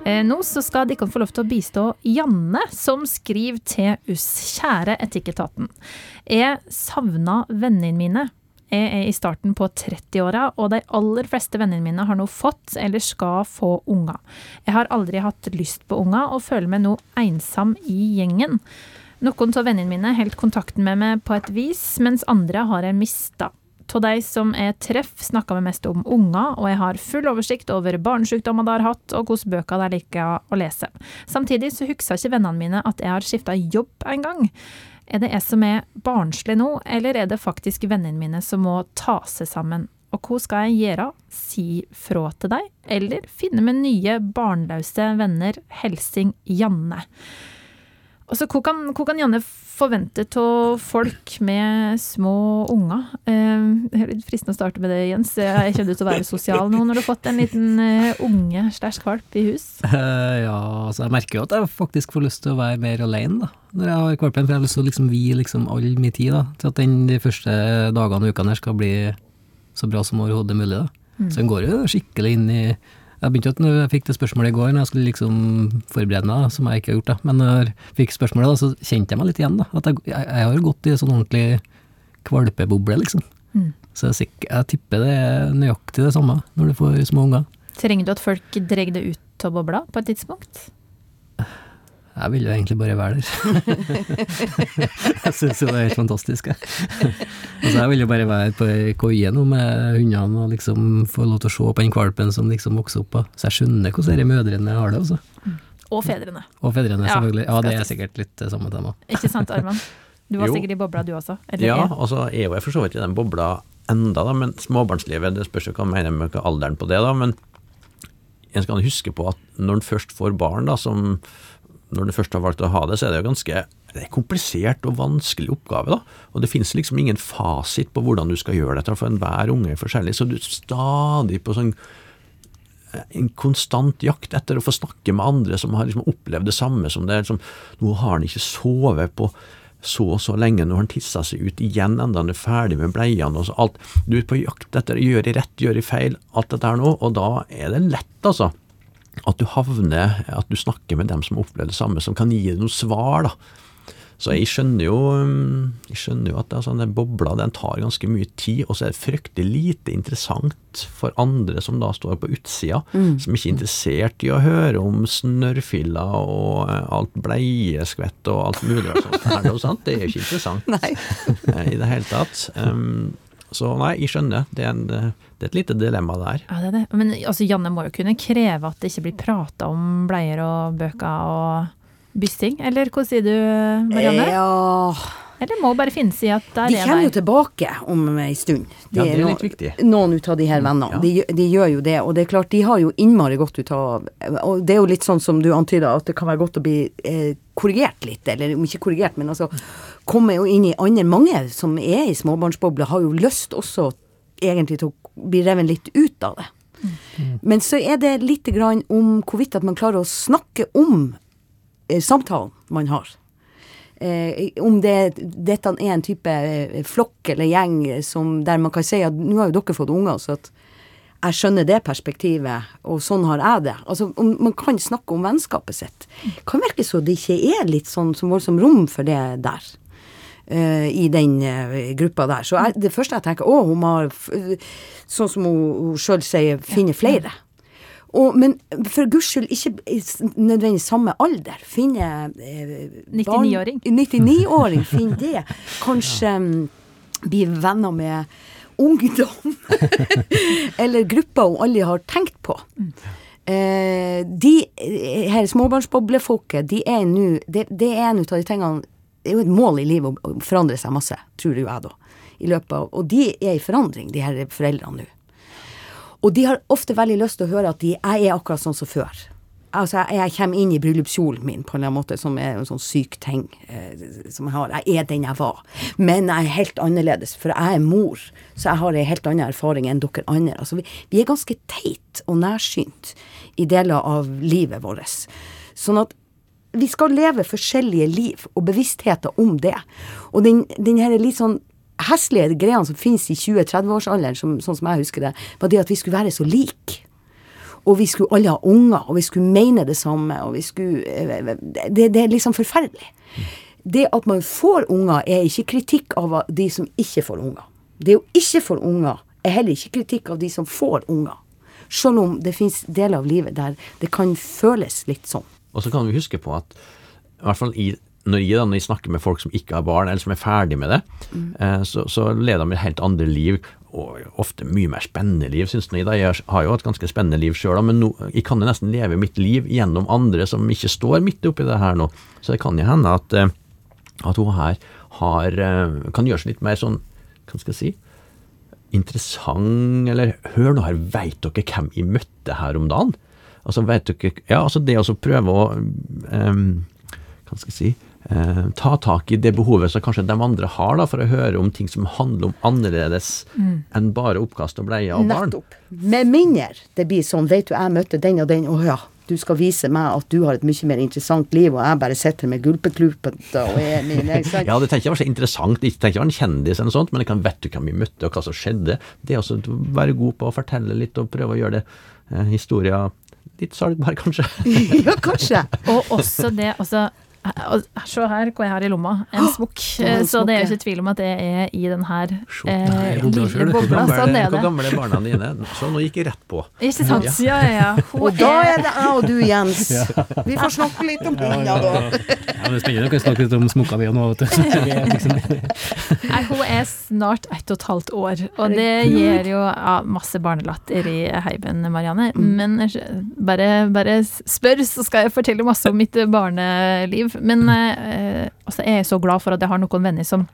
S2: Nå så skal dere få lov til å bistå Janne, som skriver til oss. Kjære Etikketaten. Jeg savna vennene mine. Jeg er i starten på 30-åra, og de aller fleste vennene mine har nå fått eller skal få unger. Jeg har aldri hatt lyst på unger, og føler meg nå ensom i gjengen. Noen av vennene mine holdt kontakten med meg på et vis, mens andre har jeg mista. Av de som jeg treffer, snakker vi mest om unger, og jeg har full oversikt over barnesykdommer de har hatt, og hvilke bøker de liker å lese. Samtidig så husker ikke vennene mine at jeg har skifta jobb en gang. Er det jeg som er barnslig nå, eller er det faktisk vennene mine som må ta seg sammen? Og hva skal jeg gjøre? Si fra til deg, eller finne meg nye barnløse venner? Helsing Janne. Altså, hva kan, hva kan Janne forvente av folk med små unger? Eh, det er litt fristende å starte med det, Jens. Jeg kommer til å være sosial nå når du har fått en liten eh, unge stæsj valp i hus. [LAUGHS]
S3: Eh, ja, altså jeg merker jo at jeg faktisk får lyst til å være mer alene, da. Når jeg har valpen, for jeg har lyst til å liksom vie liksom all min tid da, til at den de første dagene og ukene her skal bli så bra som overhodet mulig. da. Så den går jo skikkelig inn i Jeg begynte at når jeg fikk det spørsmålet i går, når jeg skulle liksom forberede meg, som jeg ikke har gjort, da. Men når jeg fikk spørsmålet, da, så kjente jeg meg litt igjen. da. At jeg, jeg, jeg har gått i en sånn ordentlig kvalpeboble, liksom.
S2: Mm.
S3: Så jeg, jeg tipper det er nøyaktig det samme når du får små unger.
S2: Trenger du at folk drar det ut av bobla på et tidspunkt?
S3: Jeg vil jo egentlig bare være der. [LAUGHS] jeg syns jo det er helt fantastisk, jeg. altså, jeg vil jo bare være på ei koie nå med hundene og liksom få lov til å se på den valpen som liksom vokser opp. Så jeg skjønner hvordan disse mødrene har det, altså.
S2: Og fedrene.
S3: Og fedrene, selvfølgelig. Ja, det er sikkert litt det samme tema.
S2: Ikke sant, Arman? Du var
S4: Jo.
S2: sikkert i bobla du også? Eller
S4: Ja,
S2: og
S4: så er jo jeg for så vidt i den bobla enda, da, men småbarnslivet, det spørs jo hva man mener med alderen på det, da, men en skal huske på at når en først får barn, da, som når du først har valgt å ha det, så er det jo ganske det er komplisert og vanskelig oppgave, da. Og det finnes liksom ingen fasit på hvordan du skal gjøre dette, for enhver unge er forskjellig, så du er stadig på sånn en konstant jakt etter å få snakke med andre som har liksom opplevd det samme som det. Liksom, nå har han ikke sovet på så og så lenge, nå har han tissa seg ut igjen enda han er ferdig med bleiene og så alt. Du er på jakt etter å gjøre rett, gjøre feil, alt dette her nå, og da er det lett, altså. At du havner At du snakker med dem som opplever det samme, som kan gi deg noen svar, da. Så jeg skjønner jo, um, jeg skjønner jo at altså, den bobla den tar ganske mye tid, og så er det fryktelig lite interessant for andre som da står på utsida, som ikke er interessert i å høre om snørrfiller og eh, alt bleieskvett og alt mulig sånt. jo sant? Det er jo ikke interessant [LAUGHS]
S5: Nei.
S4: eh, i det hele tatt. Um, så nei, jeg skjønner. Det er, en, det er et lite dilemma der.
S2: Ja, det er det. Men altså, Janne må jo kunne kreve at det ikke blir prata om bleier og bøker og byssing, eller hva sier du, Marianne?
S5: Ja
S2: Eller må bare finne seg i at der
S5: De
S2: er
S5: kommer jo tilbake om ei stund.
S4: Ja, det er litt viktig.
S5: Noen ut av de her vennene.
S4: Ja.
S5: De, de gjør jo det. Og det er klart, de har jo innmari godt ut av Og det er jo litt sånn som du antyda, at det kan være godt å bli eh, korrigert litt. Eller om ikke korrigert, men altså komme jo inn i andre. Mange som er i småbarnsboble, har jo lyst også egentlig til å bli revet litt ut av det. Men så er det lite grann om hvorvidt at man klarer å snakke om eh, samtalen man har. Eh, om det, dette er en type eh, flokk eller gjeng som, der man kan si at nå har jo dere fått unger, så at jeg skjønner det perspektivet, og sånn har jeg det. Altså, man kan snakke om vennskapet sitt. Kan virke så det ikke er litt sånn som voldsomt rom for det der. Eh, I den eh, gruppa der. Så jeg, det første jeg tenker, å, hun har, sånn som hun, hun sjøl sier, finne flere. Og, men for guds skyld ikke nødvendigvis samme alder. Finne eh,
S2: 99-åring.
S5: 99-åring, finn [LAUGHS] det. Kanskje um, bli venner med ungdom. [LAUGHS] Eller grupper hun aldri har tenkt på. Eh, de eh, her småbarnsboblefolket, de er nå det, det er en av de tingene Det er jo et mål i livet å forandre seg masse, tror jo jeg, da. I løpet av, og de er i forandring, de her foreldrene nå. Og de har ofte veldig lyst til å høre at de, jeg er akkurat sånn som før. Altså, jeg, jeg kommer inn i bryllupskjolen min på en eller annen måte, som er en sånn syk ting eh, som jeg har. Jeg er den jeg var. Men jeg er helt annerledes, for jeg er mor. Så jeg har en helt annen erfaring enn dere andre. Altså, vi, vi er ganske teit og nærsynt i deler av livet vårt. Sånn at vi skal leve forskjellige liv, og bevisstheter om det. Og den, den her litt sånn heslige greiene som finnes i 20-30-årsalderen, som, sånn som jeg husker det, var det at vi skulle være så like. Og vi skulle alle ha unger, og vi skulle mene det samme, og vi skulle eh, Det, det er liksom forferdelig. Det at man får unger, er ikke kritikk av de som ikke får unger. Det å ikke få unger er heller ikke kritikk av de som får unger. Selv om det finnes deler av livet der det kan føles litt sånn.
S4: Og så kan vi huske på at i hvert fall i, når jeg da når jeg snakker med folk som ikke har barn, eller som er ferdig med det, eh, så, så leder de et helt andre liv, og ofte mye mer spennende liv, syns jeg. da. Jeg har jo et ganske spennende liv sjøl, men nå- jeg kan jo nesten leve mitt liv gjennom andre som ikke står midt oppi det her nå. Så det kan jo hende at, eh, at hun her har, eh, kan gjøre seg litt mer sånn, hva skal jeg si, interessant, eller hør nå her, veit dere hvem jeg møtte her om dagen? Altså, vet dere, ja, altså det å prøve å um, hva skal jeg si, eh, ta tak i det behovet som kanskje de andre har, da, for å høre om ting som handler om annerledes enn bare oppkast og bleie og barn.
S5: Nettopp. Med mindre det blir sånn, vet du, jeg møtte den og den, og ja, du skal vise meg at du har et mye mer interessant liv, og jeg bare sitter med gulpekluper og er min ikke? [LAUGHS]
S4: Ja, det tenker jeg var så interessant. Ikke tenker jeg var en kjendis eller noe sånt, men jeg kan vet du hvem vi møtte, og hva som skjedde. Det å være god på å fortelle litt, og prøve å gjøre det eh, historia litt salgbar, kanskje. [LAUGHS]
S5: ja, kanskje.
S2: Og også det altså, Se her hva jeg har i lomma. En smokk.
S5: det
S2: Så det er jo ikke tvil om at det er i den her eh, lille bobla. Sånn er
S4: hvor
S2: det.
S4: gamle er barna dine? Så nå gikk jeg rett på.
S2: Ikke sant? Ja, ja, ja.
S5: Og da
S2: er
S5: det jeg og du, Jens. Vi får snakke litt om hunder, da.
S3: Ja, det er spennende. å kan snakke litt om smokka vi nå, vet du. Liksom-
S2: Nei, hun er snart ett og et halvt år, og det gir jo ja, masse barnelatter i heimen, Marianne.
S5: Mm.
S2: Men bare, bare spør, så skal jeg fortelle masse om mitt barneliv. Men eh, altså, jeg er så glad for at jeg har noen venner som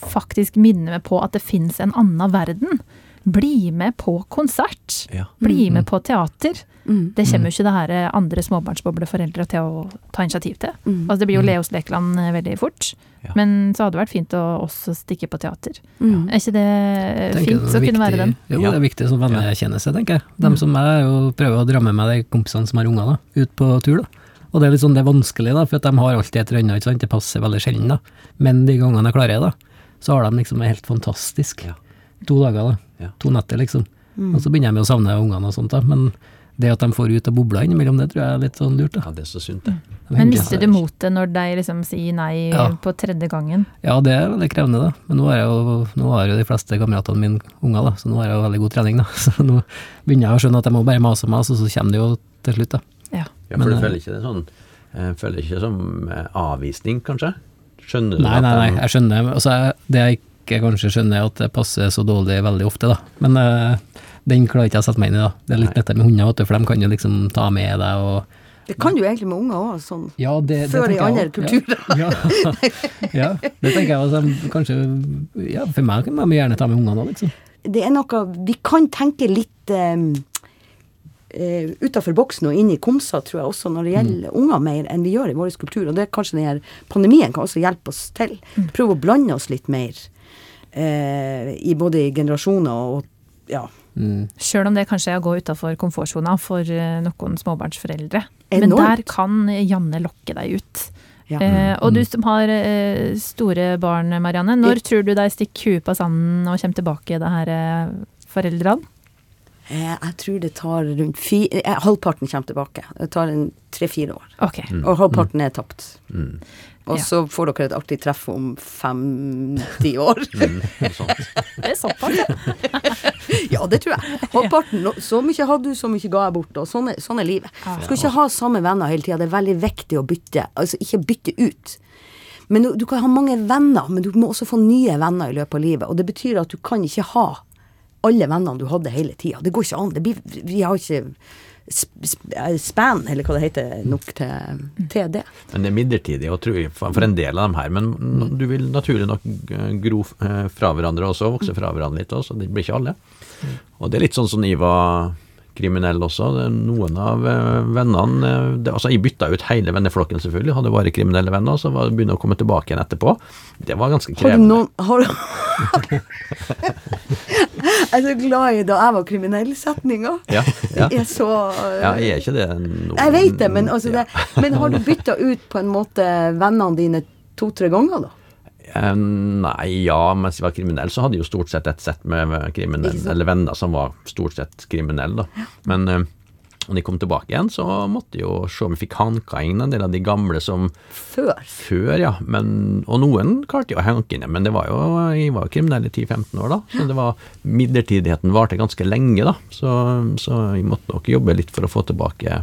S2: faktisk minner meg på at det finnes en annen verden. Bli med på konsert.
S4: Ja.
S2: Bli med på teater.
S5: Mm.
S2: Det kommer jo ikke det her eh, andre småbarnsbobleforeldre til å ta initiativ til.
S5: Mm.
S2: Altså, det blir jo Leos Lekeland eh, veldig fort.
S4: Ja.
S2: Men så hadde det vært fint å også stikke på teater.
S5: Ja.
S2: Er ikke det fint
S3: det
S2: å kunne
S3: viktig-
S2: være den?
S3: Jo, det er viktig som vennekjennelse, tenker jeg. De som jeg er jo prøver å dra med meg de kompisene som har unger, da, ut på tur. da. Og det er litt sånn, det er vanskelig, da, for at de har alltid et eller annet, ikke sant? det passer veldig sjelden. da. Men de gangene jeg klarer det, da, så har de liksom helt fantastisk.
S4: Ja.
S3: To dager, da.
S4: Ja.
S3: To netter, liksom. Og så begynner jeg med å savne ungene og sånt, da. Men det at de får ut av bobla innimellom, det tror jeg er litt sånn lurt. da.
S4: Ja, det er så sunt, det.
S3: De
S2: Men mister du motet når de liksom sier nei
S3: Ja.
S2: på tredje gangen?
S3: Ja, det er veldig krevende, da. Men nå, har jo, nå har jo de fleste kameratene mine unger, da, så nå har jeg jo veldig god trening. da. [LAUGHS] Så nå begynner jeg å skjønne at jeg må bare mase og mase, og så kommer det jo til slutt, da.
S2: Ja.
S4: for
S3: Men,
S4: du
S3: eh,
S4: føler ikke det sånn eh, Føler ikke som eh, avvisning, kanskje? Skjønner du
S3: Nei,
S4: at
S3: nei, nei, jeg skjønner. Altså, det jeg ikke kanskje skjønner, er at det passer så dårlig veldig ofte, da. Men uh, den klarer ikke jeg å sette meg inn i, da. Det er litt lettere med hunder, for de kan jo liksom ta med deg og
S5: Det kan du egentlig med unger òg, sånn.
S3: Ja, det, det
S5: Før i andre kulturer.
S3: Ja, [LAUGHS] ja, ja, det tenker jeg også. Kanskje Ja, for meg kan man gjerne ta med ungene òg, liksom.
S5: Det er noe Vi kan tenke litt um, uh, utafor boksen og inn i komsa, tror jeg også, når det gjelder unger mer enn vi gjør i vår kultur. Og det er kanskje denne pandemien kan også hjelpe oss til. Prøve å blande oss litt mer. eh, I både i generasjoner og ja.
S3: Mm.
S2: Sjøl om det kanskje er å gå utafor komfortsona for eh, noen småbarnsforeldre. Men der kan Janne lokke deg ut.
S5: ja.
S2: Eh, og du som har eh, store barn, Marianne. Når tror du de stikker huet på sanden og kommer tilbake, det her eh, foreldrene?
S5: Eh, jeg tror det tar rundt fi, eh, Halvparten kommer tilbake. Det tar tre-fire år.
S2: Ok.
S5: Og halvparten er tapt.
S4: Mm.
S5: Og
S2: Ja.
S5: så får dere et artig treff om fem-ti år. [LAUGHS]
S4: Mm. [LAUGHS]
S2: Det er såpass, ja. [LAUGHS]
S5: Ja, det tror jeg. Halvparten. Så mye hadde du, så mye ga jeg bort. Og sånn er, sånn er livet. Du skal ikke ha samme venner hele tida. Det er veldig viktig å bytte. Altså ikke bytte ut. Men du, du kan ha mange venner, men du må også få nye venner i løpet av livet. Og det betyr at du kan ikke ha alle vennene du hadde hele tida. Det går ikke an. Det blir, vi har ikke eh, span, eller hva det heter, nok til, til det.
S4: Men det er midlertidig og tror jeg, for en del av dem her. Men du vil naturlig nok eh, gro eh, fra hverandre også, vokse fra hverandre litt også. Det blir ikke alle. Og det er litt sånn som jeg kriminell også. Noen av eh, vennene eh, det, Altså, jeg bytta ut hele venneflokken, selvfølgelig. Hadde bare kriminelle venner, så var det begynne å komme tilbake igjen etterpå. Det var ganske
S5: Har du
S4: krevende.
S5: noen [LAUGHS] Jeg er så glad i da jeg var kriminell-setninga.
S4: Ja, ja.
S5: Jeg er så
S4: ja, jeg er ikke det nå.
S5: Jeg vet det, men, altså det, men har du bytta ut på en måte vennene dine to-tre ganger, da?
S4: Eh, Nei, ja, mens jeg var kriminell, så hadde jeg jo stort sett et sett med kriminelle, eller venner som var stort sett kriminelle, da. Men eh, når jeg kom tilbake igjen, så måtte jeg jo se om jeg fikk hanka inn en del av de gamle som
S5: Før.
S4: før, ja. Men, og noen klarte jeg å hanke inn, men det var jo, jeg var jo kriminell i 10-15 år da, så det var, midlertidigheten varte ganske lenge da, så, så jeg måtte nok jobbe litt for å få tilbake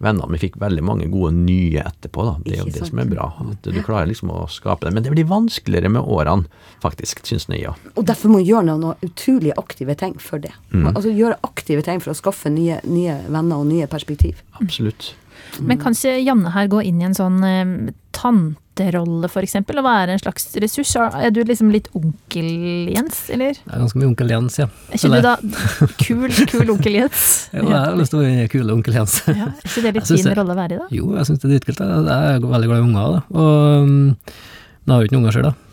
S4: vennene. Vi fikk veldig mange gode nye etterpå, da. Det er jo det som er bra, at du klarer liksom å skape det. Men det blir vanskeligere med årene, faktisk, syns jeg, ja.
S5: Og derfor må du gjøre noen, utrolig aktive ting for det.
S4: Mm.
S5: Altså gjøre aktive ting for å skaffe nye, nye venner og nye perspektiv.
S4: Absolutt.
S2: Men kan ikke Janne her gå inn i en sånn eh, tanterolle, f.eks., og være en slags ressurs? Er du liksom litt onkel-Jens, eller?
S3: Det er ganske mye onkel Jens, ja.
S2: Er ikke du da [LAUGHS] kul, kul onkel Jens? [LAUGHS]
S3: Jo, jeg har lyst til å være den kule onkel Jens.
S2: Ja, er ikke det litt fin rolle å være i, da?
S3: Jo, jeg syns det er dritkult. Jeg jeg er veldig glad i unger, da. Og um, nå har jeg jo ikke noen unger sjøl, da.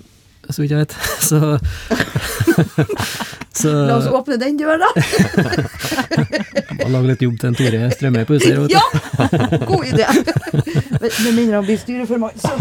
S3: Så vidt jeg vet. [LAUGHS] Så, [LAUGHS] så
S5: La oss åpne den døra!
S3: Bare [LAUGHS] lage litt jobb til en Tore Strømøy på du.
S5: Ja! God idé! Med mindre han blir styreformann, så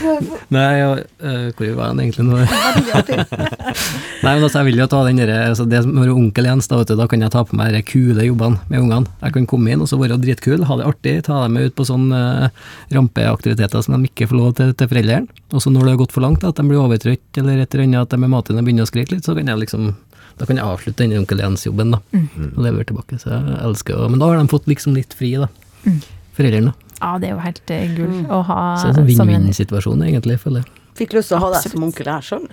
S5: [LAUGHS]
S3: Nei, ja, uh, hvor var han egentlig nå? [LAUGHS] Nei, men altså, jeg vil jo ta den der, altså det som er onkel Jens, da, vet du, da kan jeg ta på meg de kule jobbene med ungene. Jeg kan komme inn og så være dritkul, ha det artig, ta dem med ut på sånne uh, rampeaktiviteter som de ikke får lov til til foreldrene. Og så når det har gått for langt, at de blir overtrøtt eller et eller annet, at de med maten begynner å skrike litt, så kan jeg liksom da kan jeg avslutte denne onkel Jens-jobben da, og levere tilbake. Så jeg elsker å Men da har de fått liksom litt fri, da. Foreldrene. da.
S2: Ja, det er jo helt uh, gull å ha
S3: Så det er en vinn-vinn-situasjon, egentlig, føler jeg.
S5: Fikk lyst til å ha deg som onkel her sjøl.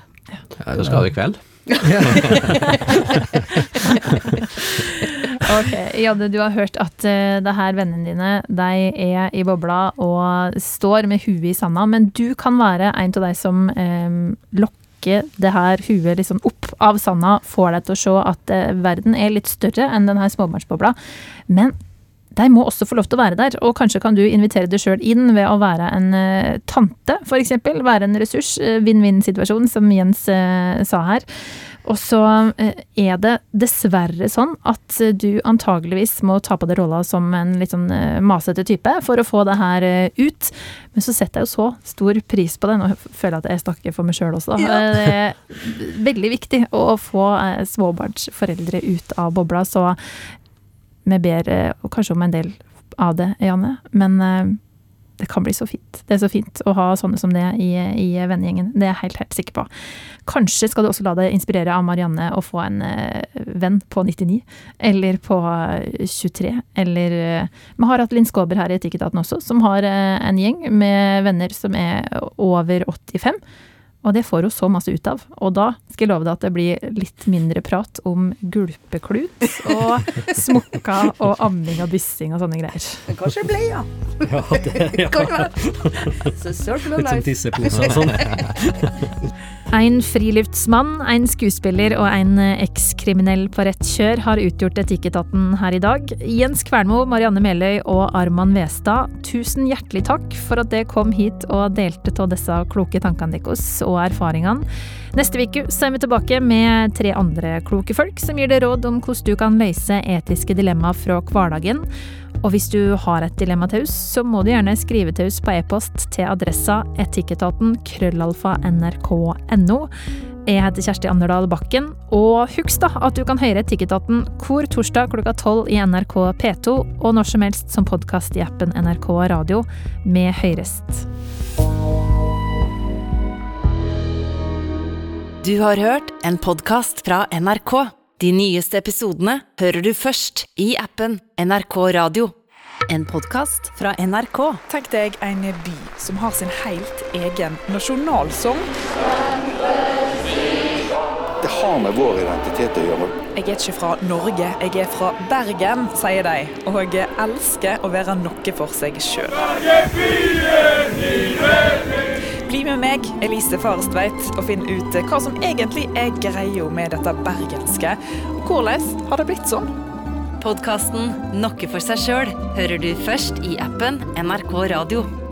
S4: da skal du i kveld? [LAUGHS]
S2: Ok, Jadde, du har hørt at uh, det her vennene dine de er i bobla og står med huet i sanda, men du kan være en av de som um, lokker det her huet liksom opp av sanda, får deg til å se at verden er litt større enn den her småbarnsbobla. Men de må også få lov til å være der, og kanskje kan du invitere deg sjøl inn ved å være en uh, tante, f.eks. Være en ressurs. eh, Vinn-vinn-situasjon, som Jens uh, sa her. Og så er det dessverre sånn at du antageligvis må ta på deg rolla som en litt sånn masete type for å få det her ut. Men så setter jeg jo så stor pris på det. Nå føler jeg at jeg snakker for meg sjøl også. da. Ja. Det er veldig viktig å få småbarnsforeldre ut av bobla. Så vi ber kanskje om en del av det, Janne. Men eh, det kan bli så fint. Det er så fint å ha sånne som det i, i vennegjengen. Det er jeg helt, helt sikker på. Kanskje skal du også la deg inspirere av Marianne å få en eh, venn på 99, eller på eh, 23, eller eh, Vi har hatt Linn Skåber her i Etikketaten også, som har en gjeng med venner som er over 85. Og det får hun så masse ut av. Og da skal jeg love deg at det blir litt mindre prat om gulpeklut og [LAUGHS] smokka og amming og byssing og sånne greier.
S5: Men kanskje det ble, ja.
S3: Ja, det, ja.
S5: Kan være. Så circle of
S3: Litt som
S5: life.
S3: tisseposer og sånn. [LAUGHS]
S2: En friluftsmann, en skuespiller og en ekskriminell på rett kjør har utgjort Etikketaten her i dag. Jens Kvernmo, Marianne Meløy og Arman Westad, tusen hjertelig takk for at dere kom hit og delte av disse kloke tankene deres og erfaringene. Neste uke er vi tilbake med tre andre kloke folk som gir deg råd om hvordan du kan løse etiske dilemmaer fra hverdagen. Og hvis du har et dilemma til oss, så må du gjerne skrive til oss på e-post til adressa etikketaten krøllalfa nrk.no. Jeg heter Kjersti Anderdal Bakken, og husk da at du kan høre Etikketaten hvor torsdag klokka tolv i NRK P2, og når som helst som podkast i appen NRK Radio med høyrest.
S1: Du har hørt en podkast fra NRK. De nyeste episodene hører du først i appen NRK Radio. En podkast fra NRK.
S6: Tenk deg en by som har sin helt egen nasjonalsang.
S7: Det har med vår identitet å gjøre.
S6: Jeg er ikke fra Norge, jeg er fra Bergen, sier de. Og jeg elsker å være noe for seg sjøl. Bli med meg, Elise Farestveit, og finn ut hva som egentlig er greia med dette bergenske. Og hvordan har det blitt sånn?
S1: Podkasten Noe for seg sjøl hører du først i appen NRK Radio.